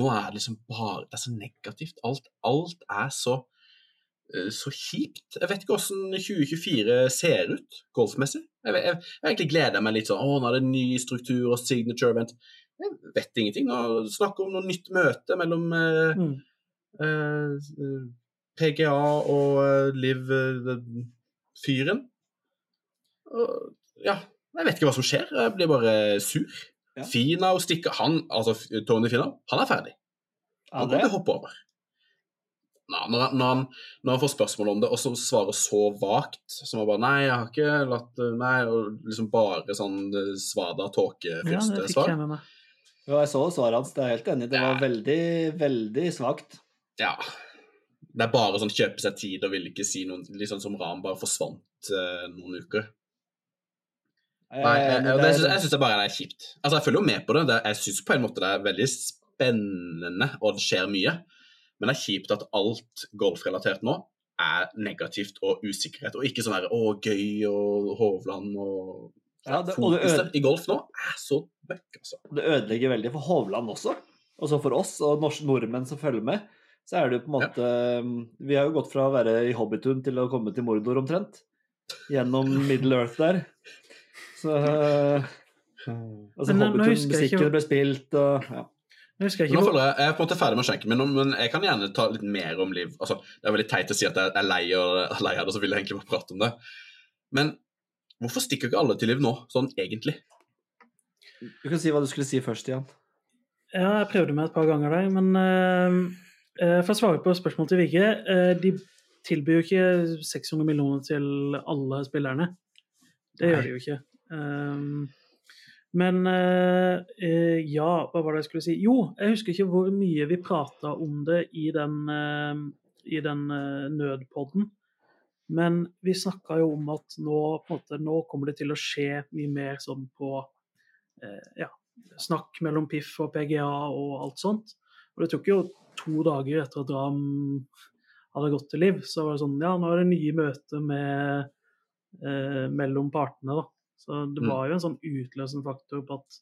Nå er det liksom bare Det er så negativt. Alt, alt er så så kjipt. Jeg vet ikke hvordan 2024 ser ut golfmessig. Jeg, jeg, jeg egentlig gleder meg litt sånn Å, nå er det ny struktur og signature event. Jeg vet ingenting. Nå snakker om noe nytt møte mellom eh, Mm. eh, eh, PGA og eh, Liv-fyren. Og, ja, jeg vet ikke hva som skjer. Jeg blir bare sur. Ja. Finau stikker Han, altså Tony Finau, han er ferdig. Han kommer til å hoppe over. Nei, når, han, når, han, når han får spørsmål om det, og så svarer så vagt som han bare Nei, jeg har ikke latt Nei, og liksom bare sånn eh, svada Ja, tåkefyrste det fikk svar. jeg jeg så svaret hans. Det er helt enig. Det var Ja. veldig, veldig svakt. Ja. Det er bare sånn kjøpe seg tid og ville ikke si noe Litt sånn som Ram bare forsvant eh, noen uker. Jeg, Nei, jeg, men jeg, det jeg, syns- jeg syns det bare er kjipt. Altså, jeg følger jo med på det. det jeg syns på en måte det er veldig spennende, og det skjer mye. Men det er kjipt at alt golfrelatert nå er negativt og usikkerhet, og ikke sånn her å, gøy og Hovland og Ja, det- og det Fokuset i golf nå er så møkk, altså. det ødelegger veldig for Hovland også. Og så for oss og norske nordmenn som følger med, så er det jo på en måte Vi har jo gått fra å være i Hobbitun til å komme til Mordor omtrent. Gjennom Middle Earth der. Så Altså, eh, ikke- Hobbitun-musikken ble spilt og ja. Jeg husker Nå ikke hvor føler jeg, jeg er på en måte ferdig med skjenken min, men jeg kan gjerne ta litt mer om Liv. Altså, det er veldig teit å si at jeg er lei, og, lei av det, så vil jeg egentlig bare prate om det. Men hvorfor stikker ikke alle til Liv nå, sånn egentlig? Du kan si hva du skulle si først, Jan. Ja, jeg prøvde meg et par ganger der, men eh, eh, for å svare på spørsmålet til Vigge uh, De tilbyr jo ikke 600 millioner til alle spillerne. Det Nei. gjør de jo ikke. Um, men eh, eh, ja, hva var det jeg skulle si? Jo, jeg husker ikke hvor mye vi prata om det i den, eh, i den eh, nødpodden. Men vi snakka jo om at nå, måte, nå kommer det til å skje mye mer sånn på eh, ja, snakk mellom PIF og PGA og alt sånt. Og det tok jo to dager etter at Ram hadde gått til Liv, så var det sånn Ja, nå er det nye møter med eh, mellom partene, da. Så det Mm. var jo en sånn utløsende faktor på at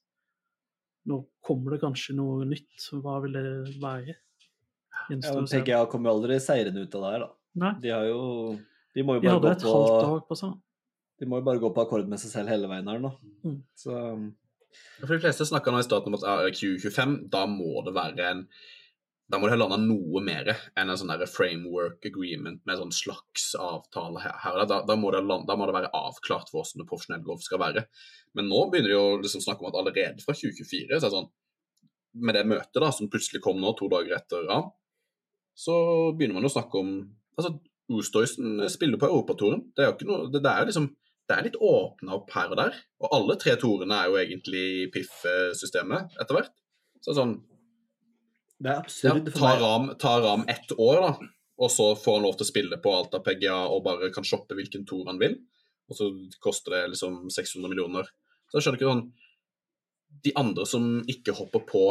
nå kommer det kanskje noe nytt. Hva vil det være? Ja, men. PGA kommer jo aldri seirende ut av det her, da. Nei, De har jo De må jo bare, gå på, på de må jo bare gå på akkord med seg selv hele veien her nå. Mm. Så For De fleste snakker nå i starten om at ah, Q25, da må det være en da må det heller landa noe mer enn en sånn framework agreement med en sånn slags avtale her. her da, da, må det landa, da må det være avklart for hvordan profesjonell golf skal være. Men nå begynner de å liksom snakke om at allerede fra 2024 så er det sånn, Med det møtet da, som plutselig kom nå, to dager etter Ram, så begynner man å snakke om altså Oosthuizen spiller på Europatouren. Det er jo ikke noe, det, det er liksom det er litt åpna opp her og der. Og alle tre torene er jo egentlig i PIF-systemet etter hvert. Så sånn, det er absurd Ja, ta. Ram, tar Ram ett år, da. Og så får han lov til å spille på alt av og bare kan shoppe hvilken tour han vil. Og så koster det liksom 600 millioner. Så jeg skjønner ikke sånn De andre som ikke hopper på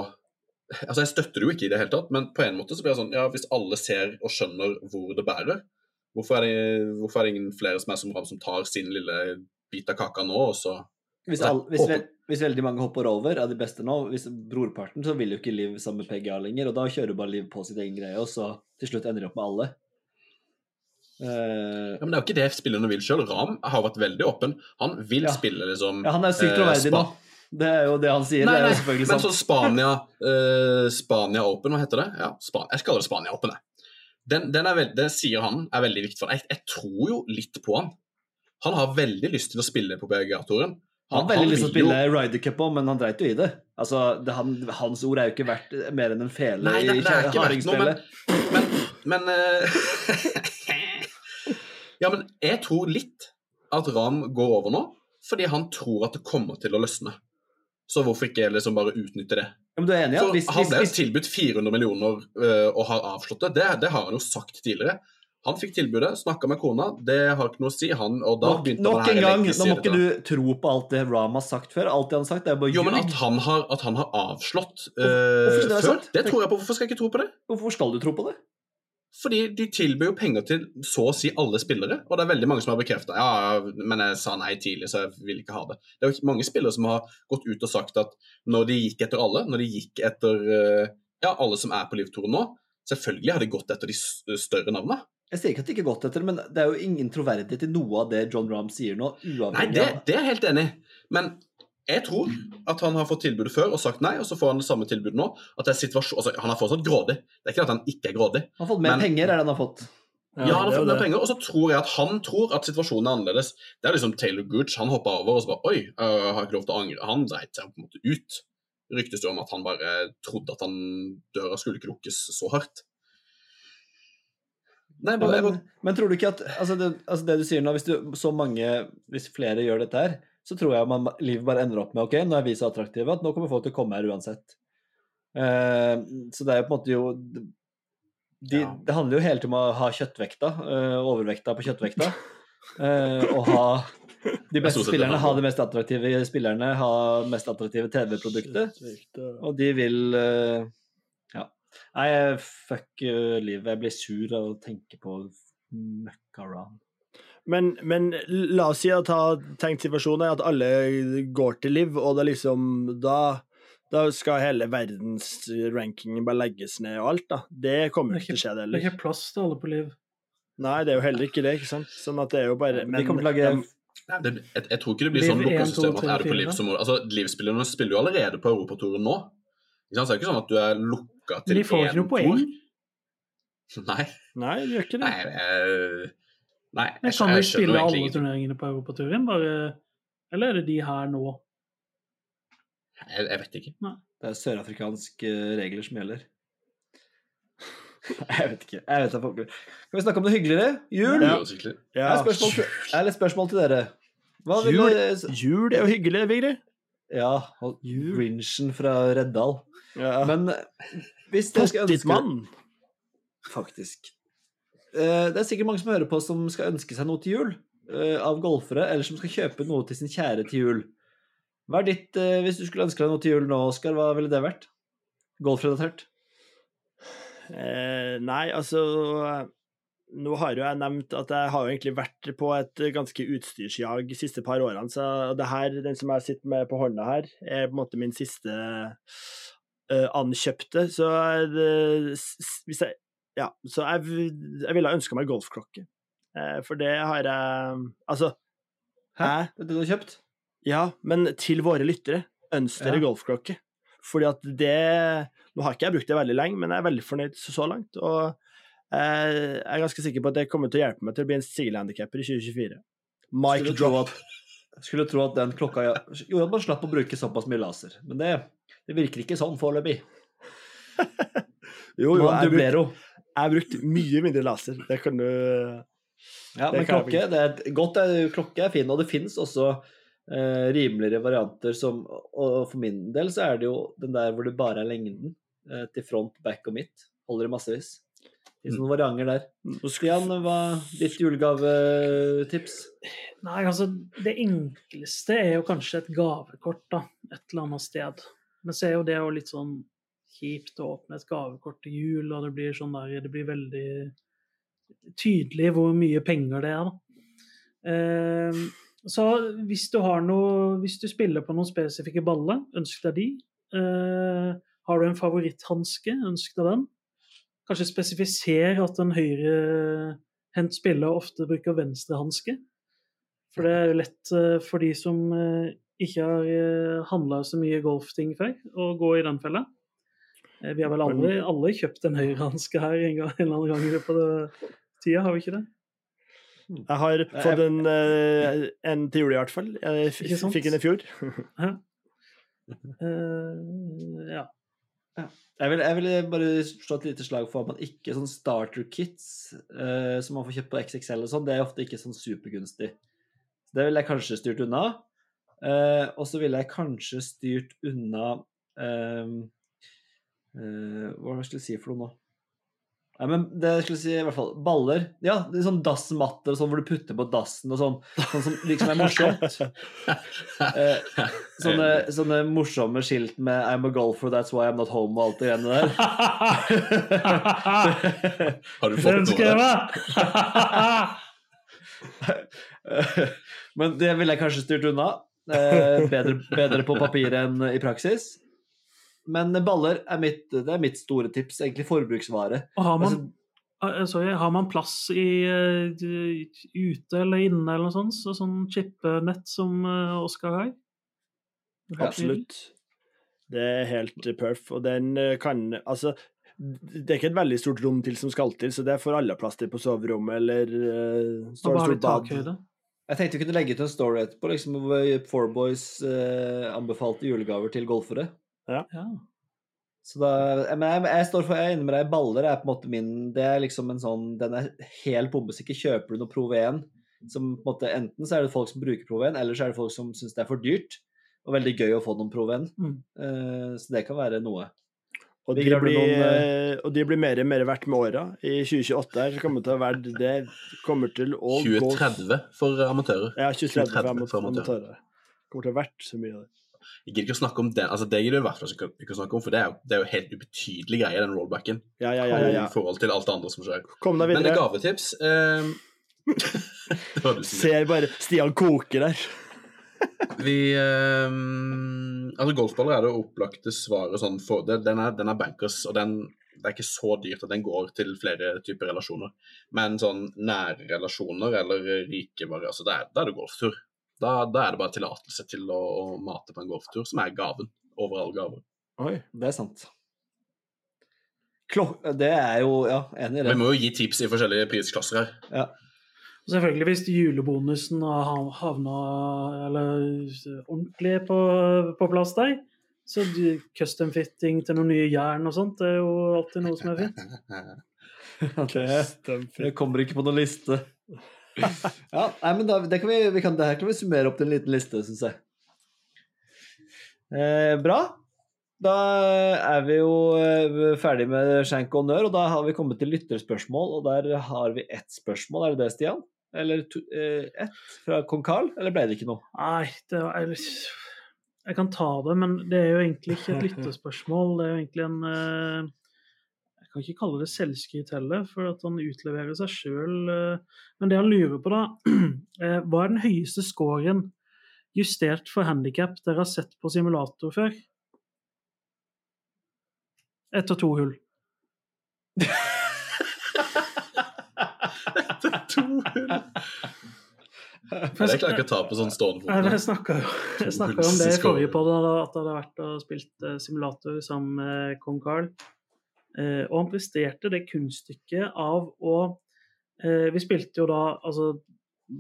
Altså, jeg støtter det jo ikke i det hele tatt, men på en måte så blir det sånn Ja, hvis alle ser og skjønner hvor det bærer, hvorfor er det, hvorfor er det ingen flere som er som Ram, som tar sin lille bit av kaka nå, og så Hvis, Nei, all, hvis, hvis veldig mange hopper over av de beste nå, hvis brorparten, så vil jo ikke Liv sammen med PGA lenger, og da kjører bare Liv på sitt egen greie, og så til slutt ender de opp med alle. Uh, Ja, Men det er jo ikke det spillerne vil sjøl. Ram har vært veldig åpen. Han vil Ja. spille liksom ja, han er sykt troverdig uh, nå. Det er jo det han sier. Nei, det er nei, men sant. så Spania uh, Spania Open, hva heter det? Ja, Span jeg kaller det Spania Open, jeg. Den, den er veld, det sier han er veldig viktig for ham. Jeg, jeg tror jo litt på han. Han har veldig lyst til å spille på PGA-toren, Han Han- veldig lyst til å spille Ryder Cup òg, men han dreit jo i det. Altså, det, han, Hans ord er jo ikke verdt mer enn en fele Nei, det, det er ikke verdt noe, men, men, men eh, Ja, men jeg tror litt at Ram går over nå, fordi han tror at det kommer til å løsne. Så hvorfor ikke liksom bare utnytte det? Ja, men du er enig ja. Hvis, han ble hvis, tilbudt 400 millioner øh, og har avslått det. det. Det har han jo sagt tidligere. Han fikk tilbudet, snakka med kona, det har ikke noe å si. Han, og da begynte nok en gang, nå må ikke du tro på alt det Ram har sagt før. Alt det han har sagt, det er bare Jo, men at han har, at han har avslått uh, det før, sant? det tror jeg på. Hvorfor skal jeg ikke tro på det? Hvorfor skal du tro på det? Fordi de tilbyr jo penger til så å si alle spillere, og det er veldig mange som har bekrefta ja, men jeg sa nei tidlig, så jeg vil ikke ha det. Det er jo mange spillere som har gått ut og sagt at når de gikk etter alle, når de gikk etter øh, ja, alle som er på livturen nå, selvfølgelig har de gått etter de større navnene. Jeg sier ikke at det ikke er godt etter, men det er jo ingen troverdighet i noe av det John Rahm sier nå, Nei, det, det er jeg helt enig i. Men jeg tror at han har fått tilbudet før og sagt nei, og så får han det samme tilbudet nå. At det er situasjon... Altså, han er fortsatt grådig. Det er ikke at han ikke er grådig. Han har fått mer Men- penger, er det han har fått. Ja, han har fått mer det. penger, og så tror jeg at han tror at situasjonen er annerledes. Det er liksom Taylor Gooch. Han hoppa over og så bare Oi, jeg har ikke lov til å angre. Han dreit seg på en måte ut. Ryktes det om at han bare trodde at han døra skulle ikke lukkes så hardt. Nei, bare, men, men tror du ikke at altså det, altså det du sier nå, hvis du, så mange, hvis flere gjør dette her, så tror jeg man, livet bare ender opp med ok, nå er vi så attraktive at nå kommer folk til å komme her uansett. Eh, så det er jo på en måte jo de, Ja. Det handler jo hele tiden om å ha kjøttvekta, eh, overvekta på kjøttvekta. eh, og ha de beste spillerne, ha de mest attraktive spillerne, ha mest attraktive TV-produktet. Og de vil eh, Ja. Nei, fuck eh, livet. Jeg blir sur av å tenke på møkka-ran. Men, men la oss si at har tenkt situasjonen er at alle går til liv, og det er liksom da, da skal hele verdens ranking bare legges ned og alt, da. Det kommer jo ikke til å skje, det heller. Det er ikke plass til alle på liv. Nei, det er jo heller ikke det, ikke sant. Sånn at det er jo bare De kommer til å lage det, jeg, jeg tror ikke det blir Liv sånn en, lukka to, system at er du på liv, så må Altså, Livsspillerne spiller jo allerede på Europaturen nå. Ikke sant? Så det er ikke sånn at du er lukka til De får ikke noe poeng. Nei. Nei, det gjør ikke det. Nei, jeg, nei Men jeg, kan vi spille alle ingenting. turneringene på Europaturen, bare Eller er det de her nå? Jeg, jeg vet ikke. Det er sørafrikanske regler som gjelder. Jeg vet ikke. Jeg vet. Kan vi snakke om det hyggeligere? Jul? Ja. Jeg har spørsmål til, jeg har litt spørsmål til dere. Hva vil Jul? Jul er jo hyggelig, Vigrid. Ja, og Grinchen fra Reddal. Ja. Men hvis dere skal ønske mann. Faktisk. Eh, Det er sikkert mange som hører på som skal ønske seg noe til jul eh, av golfere, eller som skal kjøpe noe til sin kjære til jul. Hva er ditt, eh, Hvis du skulle ønske deg noe til jul nå, Oskar, hva ville det vært? Golfrelatert? Eh, nei, altså Nå har jo jeg nevnt at jeg har jo egentlig vært på et ganske utstyrsjag de siste par årene, så det her, den som jeg sitter med på hånda her, er på en måte min siste eh, ankjøpte. Så det, hvis jeg Ja, så jeg, jeg ville ha ønska meg golfklokke. Uh, for det har jeg Altså, Hæ? Det er det du har kjøpt? ja, men til våre lyttere, ønsk dere Ja. golfklokke. Fordi at det Nå har ikke jeg brukt det veldig lenge, men jeg er veldig fornøyd så, så langt. Og jeg er ganske sikker på at det kommer til å hjelpe meg til å bli en sigelhandikapper i 2024. Mic Skulle tro drop. at, skulle tro at den klokka gjorde at man slapp å bruke såpass mye laser. Men det, det virker ikke sånn foreløpig. Jo, jo, jeg har brukt, jeg har brukt mye mindre laser. Det kan du Ja, Det men klokke, det er, godt er, klokke er fin, og det finnes også eh, rimeligere varianter som Og for min del så er det jo den der hvor det bare er lengden eh, til front, back og midt. Holder i massevis. Det finnes noen varianter der. Skal- Stian, hva ditt julegavetips? Nei, altså, det enkleste er jo kanskje et gavekort, da. Et eller annet sted. Men så er jo det jo litt sånn kjipt å åpne et gavekort til jul, og det blir sånn der Det blir veldig tydelig hvor mye penger det er, da. Eh, så hvis du har noe Hvis du spiller på noen spesifikke baller, ønsk deg de. Eh, har du en favoritthanske, ønsk deg den. Kanskje spesifiser at en høyrehendt spiller ofte bruker venstrehanske. For det er lett eh, for de som eh, ikke har uh, handla så mye golfting før, å gå i den fella. Eh, vi har vel alle, alle kjøpt en høyrehanske her en, gang, en eller annen gang i løpet av tida, har vi ikke det? Jeg har fått en, eh, en til jul, i hvert fall. Jeg f- Ikke sant? fikk den i fjor. uh, ja. Jeg vil, jeg vil bare slå et lite slag for at man ikke sånn starter kits uh, som man får kjøpt på XXL og sånn, det er ofte ikke sånn supergunstig. Så det ville jeg kanskje styrt unna. Eh, og så ville jeg kanskje styrt unna eh, eh, Hva skulle jeg si for noe nå? Nei, men det jeg si i hvert fall Baller. Ja, det er sånn dassmatter og sånn hvor du putter på dassen og sånn. Sånn som liksom er morsomt. Eh, sånne, sånne morsomme skilt med 'I'm a golfer, that's why I'm not home' og alt det greiene der. Har du fått noe? skal jeg Eh, Men det ville jeg kanskje styrt unna. Eh, bedre, bedre på papir enn i praksis. Men baller er mitt, det er mitt store tips. Egentlig forbruksvare. Og har man, Altså, eh, sorry, har man plass i eh, ute eller inne eller noe sånt? Så sånn chippenett som Oskar har? Absolutt. Det er helt perf, og den kan Altså, det er ikke et veldig stort rom til som skal til, så det får alle plass til på soverommet eller uh, står bare stort bad. takhøyde. Jeg tenkte vi kunne legge ut en story etterpå liksom, hvor Four Boys eh, anbefalte julegaver til golfere. Ja. Så da, men jeg, jeg står for, jeg er inne med deg, baller er på en måte min Det er liksom en sånn Den er helt bombesikker. Kjøper du noe Pro V1, som på en måte Enten så er det folk som bruker Pro V1, eller så er det folk som syns det er for dyrt. Og veldig gøy å få noen Pro V1. Mm. Eh, så det kan være noe. Og de, blir, noen, eh, og de blir mer og mer verdt med åra. I 2028 her så kommer det til å være Det kommer til å gå 2030 for amatører. Ja, 2030 for 2030 for amatører. Kommer til å være verdt så mye av det. Jeg gidder ikke å snakke om den, altså det gidder du i hvert fall ikke å snakke om, for det er jo, det er jo helt ubetydelig greie, den rollbacken, Ja, ja, ja. ja, ja. i forhold til alt det andre som skjer. Kom deg Men videre. gavetips eh, Ser bare Stian koker der. Vi um, Altså, golfballer er det opplagte svaret sånn for det, den, er, den er bankers, og den det er ikke så dyrt at den går til flere typer relasjoner. Men sånn nære relasjoner eller rike varier, altså da er, da er det golftur. Da, da er det bare tillatelse til å, å mate på en golftur, som er gaven over alle gaver. Oi, det er sant. Klok det er jo Ja, enig i det. Vi må jo gi tips i forskjellige prisklasser her. Ja. Selvfølgelig hvis julebonusen har hav- havna eller ordentlig på, på plass der. Så custom fitting til noen nye jern og sånt, det er jo alltid noe som er fint. det, det kommer ikke på noen liste. Ja, nei, men da, det, kan vi, vi kan, det her kan vi summere opp til en liten liste, syns jeg. Eh, bra. Da er vi jo eh, ferdig med skjenk og nør, og da har vi kommet til lytterspørsmål. Og der har vi ett spørsmål, er det det, Stian? Eller to, eh, ett fra kong Carl, eller ble det ikke noe? Nei, det var jeg, jeg kan ta det, men det er jo egentlig ikke et lyttespørsmål. Det er jo egentlig en eh, Jeg kan ikke kalle det selvskryt heller, for at han utleverer seg sjøl. Men det han lurer på, da eh, Hva er den høyeste scoren justert for handikap dere har sett på simulator før? Ett og to hull. to hull! Det klarer jeg ikke å ta på sånn stående fot. Jeg snakka jo jeg snakket om det i forrige podd, at det hadde vært og spilt eh, simulator sammen med kong Carl. Eh, og han presterte det kunststykket av å eh, Vi spilte jo da altså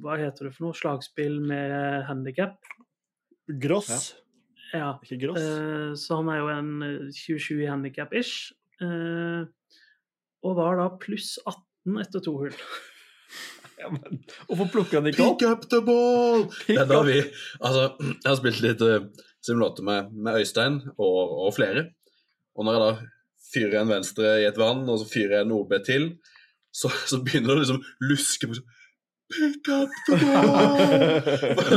Hva heter det for noe? Slagspill med handikap. Gross. Ja. Ikke gross. Eh, så han er jo en eh, 27 i handikap-ish. Eh, og var da pluss 18 etter to hull. Ja, men, hvorfor plukker han ikke opp? Pick up the ball! Pick Det er da up. vi Altså, jeg har spilt litt uh, simulator med, med Øystein og, og flere. Og når jeg da fyrer en venstre i et vann, og så fyrer jeg en OB til, så, så begynner det å liksom luske på sånn, Pick up the ball!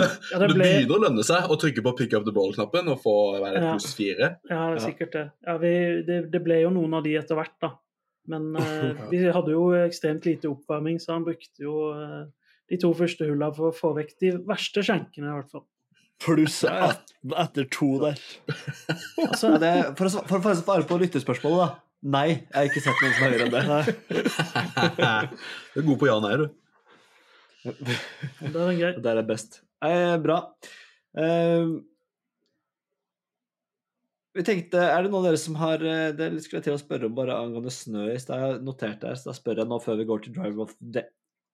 Ja, det det, begynner å lønne seg å trykke på pick up the ball-knappen og få være pluss fire. Ja, Ja. sikkert det. Ja, vi, det. Det ble jo noen av de etter hvert, da. Men eh, vi hadde jo ekstremt lite oppvarming, så han brukte jo eh, de to første hullene for å få vekk de verste skjenkene, i hvert fall. Pluss 18 etter to der. Altså, det, for, å, for å svare på lyttespørsmålet, da. Nei, jeg har ikke sett noen som er høyere enn det. du er god på ja og nei, du. Det er greit. Det der er best. Eh, bra. Eh, vi tenkte, Er det noen av dere som har eh, Det skulle jeg til å spørre om bare angående snø i stad. Jeg notert der, så da spør jeg nå før vi går til Driver of the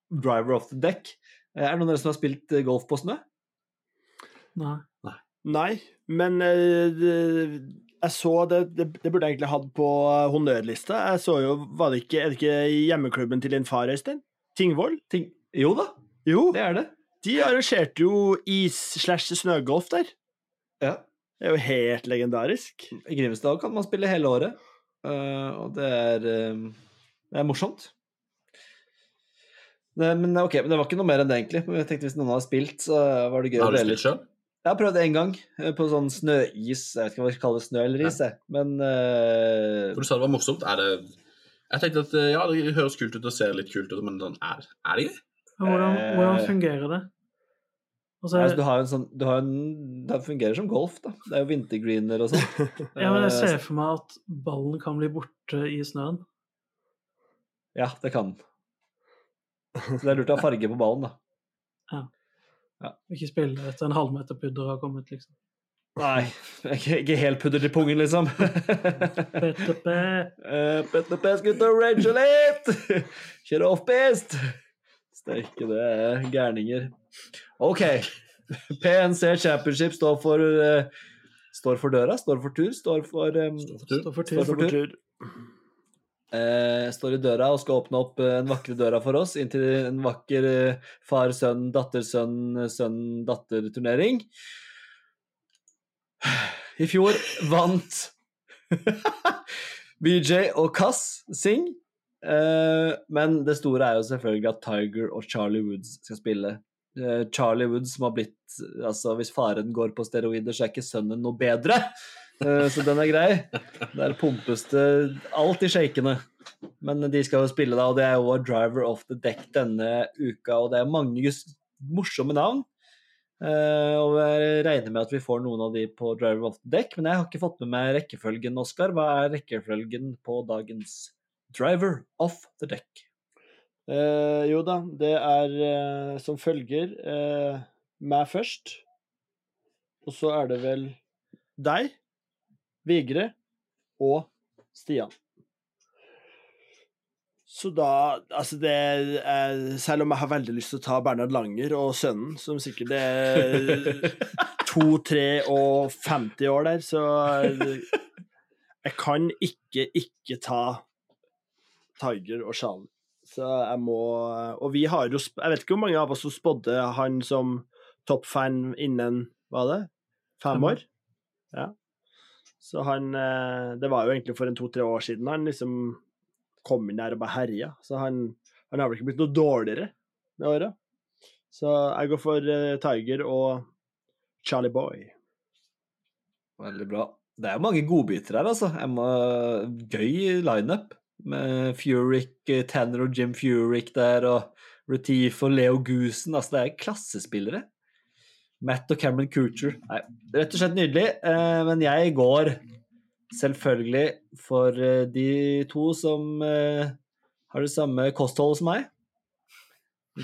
driver of the deck. Eh, Er det noen av dere som har spilt eh, golf på snø? Nei. Nei, men uh, jeg så det, det Det burde jeg egentlig hatt på honnørlista. Jeg så jo Var det ikke, Er det ikke hjemmeklubben til din far, Øystein? Tingvoll? Ting... Jo da, Jo, det er det. de arrangerte jo is-slash-snøgolf der. Ja. Det er jo helt legendarisk. I Grimstad kan man spille hele året, eh, og det er, eh, det er morsomt. Det, men ok, men det var ikke noe mer enn det, egentlig. Jeg tenkte Hvis noen hadde spilt, så var det gøy Har du spilt sjøl? Jeg har prøvd det én gang, eh, på sånn snøis. Jeg vet ikke hva vi kaller snø eller is, jeg. Men uh... For du sa det var morsomt. Er det Jeg tenkte at ja, det høres kult ut og ser litt kult ut, men sånn, er, er det gøy? Hvordan, hvordan fungerer det? Altså, altså, du har en sånn du har en, Det fungerer som golf, da. Det er jo vintergreener og sånn. ja, men jeg ser for meg at ballen kan bli borte i snøen. Ja, det kan den. Så det er lurt å ha farge på ballen, da. Ikke spille etter en halvmeter pudder har kommet, liksom. Nei, ikke, ikke helt pudder til pungen, liksom. PTP. Uh, Petter ut og rage litt! Kjøre offpist! Steike, det er gærninger. OK. PNC Championship står for uh, Står for døra, står for tur, står for um, Står for tur. Står for tur. Uh, står i døra og skal åpne opp den vakre døra for oss inn til en vakker uh, far-sønn, datter-sønn, sønn-datter-turnering. I fjor vant BJ og Kass Singh. Eh, men det store er jo selvfølgelig at Tiger og Charlie Woods skal spille. Eh, Charlie Woods som har blitt Altså, hvis faren går på steroider, så er ikke sønnen noe bedre. Eh, så den er grei. Der pumpes det alt i shakene. Men de skal jo spille, da, og det er jo Driver of the Deck denne uka. Og det er mange morsomme navn. Eh, og jeg regner med at vi får noen av de på Driver of the Deck, men jeg har ikke fått med meg rekkefølgen, Oskar. Hva er rekkefølgen på dagens Driver of the Deck? Eh, jo da, det er eh, som følger eh, meg først. Og så er det vel deg, Vigre og Stian. Så da Altså, det er Selv om jeg har veldig lyst til å ta Bernhard Langer og sønnen, som sikkert er to, tre og 50 år der, så Jeg kan ikke ikke ta Tiger og Charlie. Så jeg må Og vi har jo Jeg vet ikke hvor mange av oss som spådde han som toppfan innen Hva var det? Fem år. Ja. Så han eh, Det var jo egentlig for en to-tre år siden han liksom kom inn der og bare herja. Så han, han har vel ikke blitt noe dårligere med åra. Så jeg går for eh, Tiger og Charlie Boy. Veldig bra. Det er mange godbiter her, altså. Jeg må, gøy lineup med Furyk, eh, Tanner og Jim Furyk der, og Retief og Leo Goosen. Altså, det er klassespillere. Matt og Cameron Coocher. Nei, rett og slett nydelig. Eh, men jeg går selvfølgelig for eh, de to som eh, har det samme kostholdet som meg.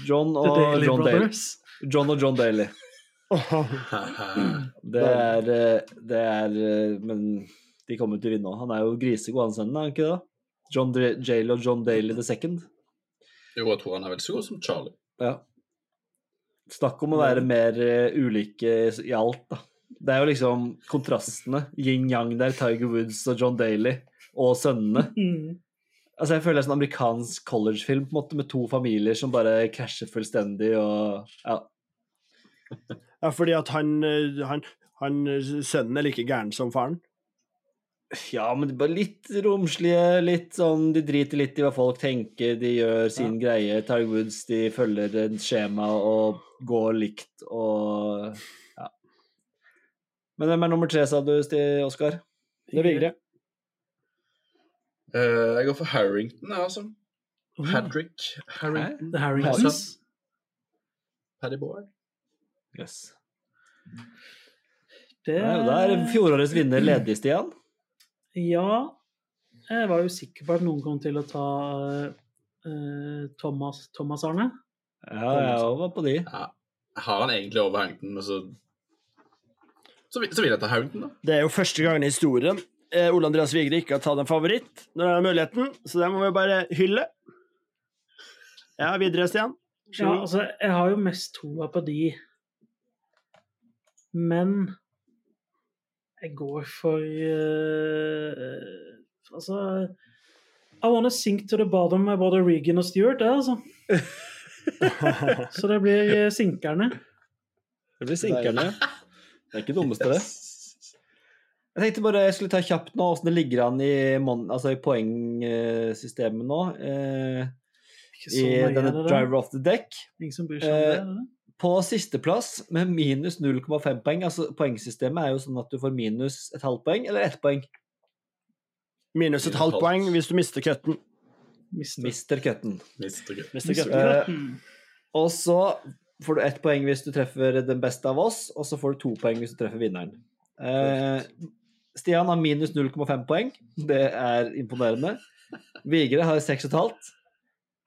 John og John Daly. John og John Daly. Det er, det er Men de kommer til å vinne òg. Han er jo grisegod, han sønnen, er han ikke det? John D Jale og John Daly the second. Jo, jeg tror han er vel så god som Charlie. Ja. Snakk om å være mer eh, ulike i alt, da. Det er jo liksom kontrastene. Yin-yang der, Tiger Woods og John Daly, og sønnene. Mm. Altså, jeg føler det er sånn amerikansk collegefilm på en måte, med to familier som bare krasjer fullstendig og Ja. Ja, fordi at han, eh, han, han Sønnen er like gæren som faren. Ja, men det er bare litt romslige, litt sånn De driter litt i hva folk tenker, de gjør sin greie. Tiger Woods, de følger et skjema og går likt og Ja. Men hvem er nummer tre, sa du, Sti Oskar? Det er Vigre. Uh, jeg går for Harrington, jeg, altså. Oh, Hadrick Harrington. The Harringtons. Paddy Boy. Yes. Det Ja, da er fjorårets vinner ledig, Stian. Ja, jeg var jo sikker på at noen kom til å ta uh, Thomas, Thomas Arne. Ja, jeg òg var på de. Ja. Har han egentlig over men så så vil, så vil jeg ta Harrington, da. Det er jo første gangen i historien eh, Ole Andreas Vigre ikke har tatt en favoritt når han har muligheten, så det må vi bare hylle. Ja, videre, Stian. Ja, altså, jeg har jo mest troa på de, men jeg går for uh, Altså I wanna sink to the bottom med både Regan og Stewart, det, altså. Så det blir eh, sinkerne. Det blir sinkerne. Det er ikke det dummeste, det. Jeg tenkte bare jeg skulle ta kjapt nå åssen det ligger an i, altså i poengsystemet nå. Eh, I denne er driver of the deck. Ingen som bryr seg om det? Eller? er? På sisteplass med minus 0,5 poeng. Altså Poengsystemet er jo sånn at du får minus et halvt poeng eller ett poeng. Minus et halvt poeng hvis du mister cutten. Mister. Cutten. Cutten. Og så får du ett poeng hvis du treffer den beste av oss, og så får du to poeng hvis du treffer vinneren. Uh, Stian har minus 0,5 poeng. Det er imponerende. Vigre har 6,5.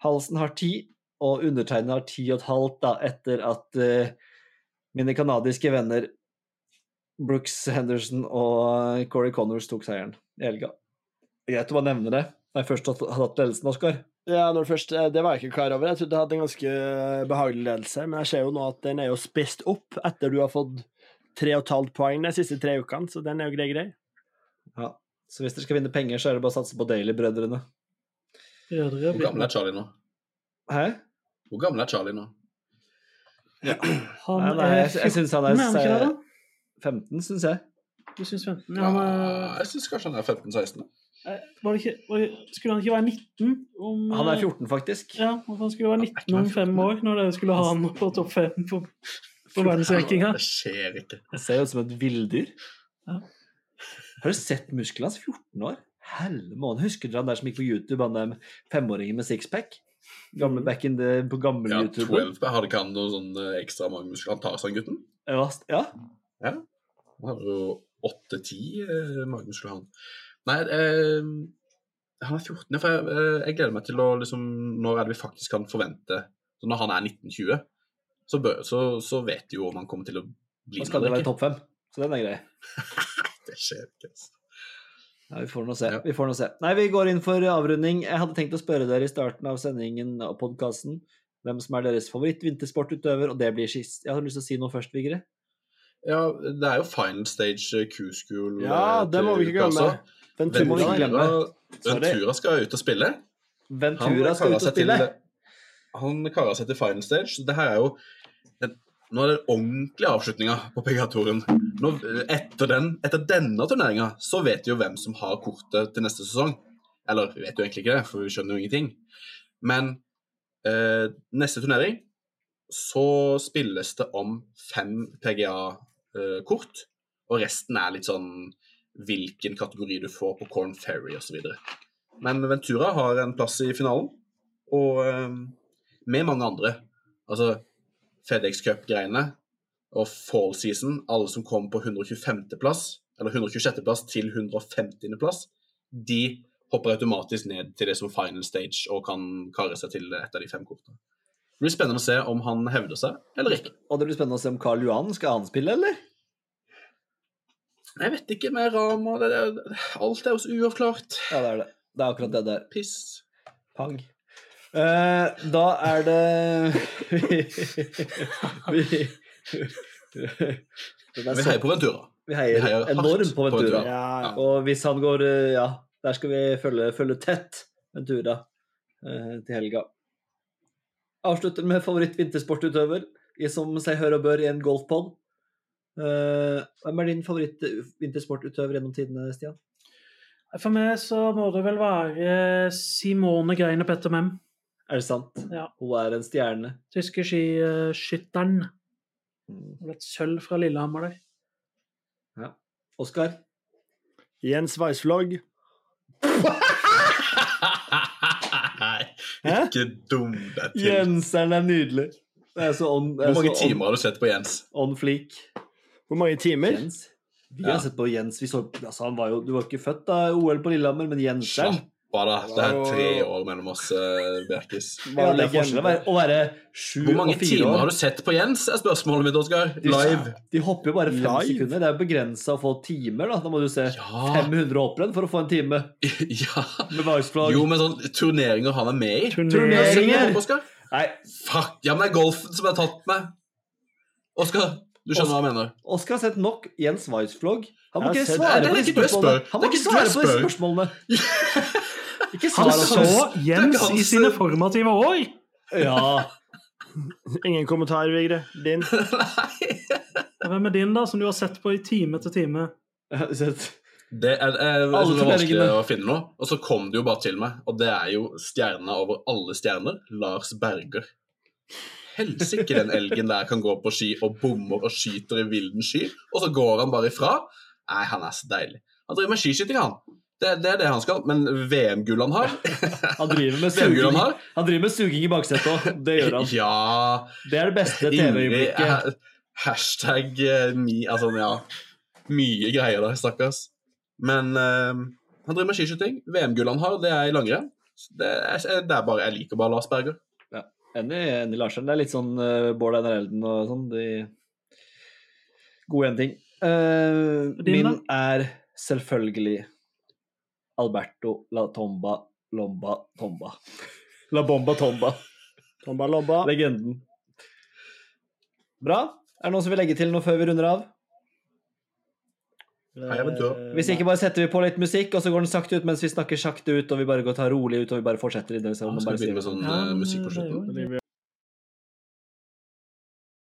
Halsen har 10, og undertegnede har 10,5 da, etter at uh, mine canadiske venner Brooks Henderson og Corey Connors tok seieren i helga. Greit å bare nevne det når jeg først har hatt ledelsen, Oskar. Ja, når det, først, eh, det var jeg ikke klar over. Jeg trodde jeg hadde en ganske behagelig ledelse, men jeg ser jo nå at den er jo spist opp etter du har fått tre og et halvt poeng de siste tre ukene, så den er jo grei, grei. Ja. Så hvis dere skal vinne penger, så er det bare å satse på Daily-brødrene. Hvor gammel er Charlie nå? Hæ? Hvor gammel er Charlie nå? Han Nei, nei, er jeg, jeg syns han er, er han ikke da? 15, syns jeg. Du syns 15? Ja, Ja, han er, jeg syns kanskje han er 15-16. eh, var det ikke, var det, skulle han ikke være 19 om Han er eh, 14, faktisk. Ja, han skulle være er 19 om fem år, når dere skulle ha han på topp fem på, på verdensrankinga. Det skjer ikke. Han ser ut som et villdyr. Ja. Har du sett musklene hans? 14 år? Helle måned. Husker dere han der som gikk på YouTube, han der femåringen med sixpack? Gamle back in the, på gammel Ja, YouTube. 12 Hadde han noe sånn eh, ekstra mange muskler? Han tar seg gutten? Ja, ja. ja. Han har jo 8-10 eh, magemuskler, han. Nei, eh, han er 14, for jeg, eh, jeg gleder meg til å liksom Når er det vi faktisk kan forvente så Når han er 1920, så, bør, så, så vet de jo om han kommer til å bli Nå skal det være topp fem. Så den er grei. Det skjer ikke. altså. Ja, vi får nå se. Ja. Vi får nå se. Nei, vi går inn for avrunding. Jeg hadde tenkt å spørre dere i starten av sendingen og podkasten hvem som er deres favoritt-vintersportutøver, og det blir sist. Jeg har lyst til å si noe først, Vigre. Ja, det er jo final stage eh, Q-school. Ja, eh, det må vi ikke glemme. også. Det må vi ikke glemme. Ventura, Ventura skal ut og spille. Ventura skal ut og spille. Til, han karer seg til final stage. Så det her er jo Nå er det ordentlig avslutninga på PGA-touren. Etter, den, etter denne turneringa så vet vi jo hvem som har kortet til neste sesong. Eller vi vet jo egentlig ikke det, for vi skjønner jo ingenting. Men eh, neste turnering så spilles det om fem PGA-kort, og resten er litt sånn hvilken kategori du får på Corn Ferry osv. Men Ventura har en plass i finalen, og eh, med mange andre. Altså FedEx Cup-greiene og Fall Season, alle som kom på 125.-plass, eller 126.-plass til 150.-plass, de hopper automatisk ned til det som final stage og kan kare seg til et av de fem kortene. Det blir spennende å se om han hevder seg eller ikke. Og det blir spennende å se om Karl Johan skal han spille, eller? Jeg vet ikke med Rama det, det, Alt er jo så uavklart. Ja, det er det. Det er akkurat det der. Piss. Pang. Eh, da er det vi, vi, Vi heier på Ventura. vi heier vi heier enormt på på Ventura. Ja, Ja, Og hvis han går eh, Ja, der skal vi følge, følge tett Ventura uh, til helga. Avslutter med favoritt-vintersportutøver, i som seg hør og bør i en golfpod. Uh, hvem er din favoritt-vintersportutøver gjennom tidene, Stian? For meg så må det vel være Simone Greine Petter Mem. Er det sant? Ja. Hun er en stjerne. Tyske skiskytteren. Et sølv fra Lillehammer der. Oskar? Jens Weissflog. Nei, ikke dum deg til. Jenseren er nydelig. Det er så on, det er Hvor mange så on- timer har du sett på Jens? On fleak. Hvor mange timer? Jens. Vi Ja. har sett på Jens. Vi så, altså han var jo, du var ikke født da OL på Lillehammer, men Jenseren Slapp da. Det er tre år mellom oss, uh, Bjerkis. ja, Det er forskjell å være, å være sju Hvor mange og timer år. har du sett på Jens, er spørsmålet mitt, Oskar. De- Live. De hopper jo bare fem Live? sekunder. Det er jo begrensa å få timer. Da Da må du se Ja. 500 hopprenn for å få en time ja. med Weissflog. Jo, men sånn turneringer han er med i. Turneringer! Oskar. Nei, Fuck! Ja, men det er golfen som har tatt meg. Oskar, du skjønner hva jeg mener? Oskar har sett nok Jens Weiss-vlogg. Han må ikke svare på jeg spørsmålene. spør. Han må ikke svare på disse spørsmålene. Ikke Han så Jens i sine formative år! Ja. Ingen kommentar, Vigre. Din. Nei. Hvem er din, da, som du har sett på i time etter time? Jeg har sett- Det er, er, er det er vanskelig å finne noe, og så kom det jo bare til meg. Og det er jo stjerna over alle stjerner, Lars Berger. Helsike, den elgen der kan gå på ski og bommer og skyter i vilden sky, og så går han bare ifra. Nei, han er så deilig. Han driver med skiskyting, han. Det, det er det han skal. Men VM-gull han har Han driver med suging, har han driver med suging i baksetet òg. Det gjør han. Ja Det er det beste TV-øyeblikket. Hashtag me, Altså, ja. Mye greier der, stakkars. Men uh, han driver med skiskyting. VM-gull han har, det er i langrenn. Det er, det er bare, Jeg liker bare Lars Berger. Enig, enig Larsen. Det er litt sånn uh, Bård Einar Elden og sånn. De gode en ting. Uh, min er selvfølgelig Alberto La Tomba Lomba Tomba. La Bomba Tomba. Tomba lomba. Legenden. Bra. Er det noen som vil legge til noe før vi runder av? Dø. Hvis ikke bare setter vi på litt musikk, og så går den sakte ut mens vi snakker sakte ut, og vi bare går og tar rolig ut, og vi bare fortsetter i det. Så Ja, skal bare vi begynne med sånn eh, musikk på slutten?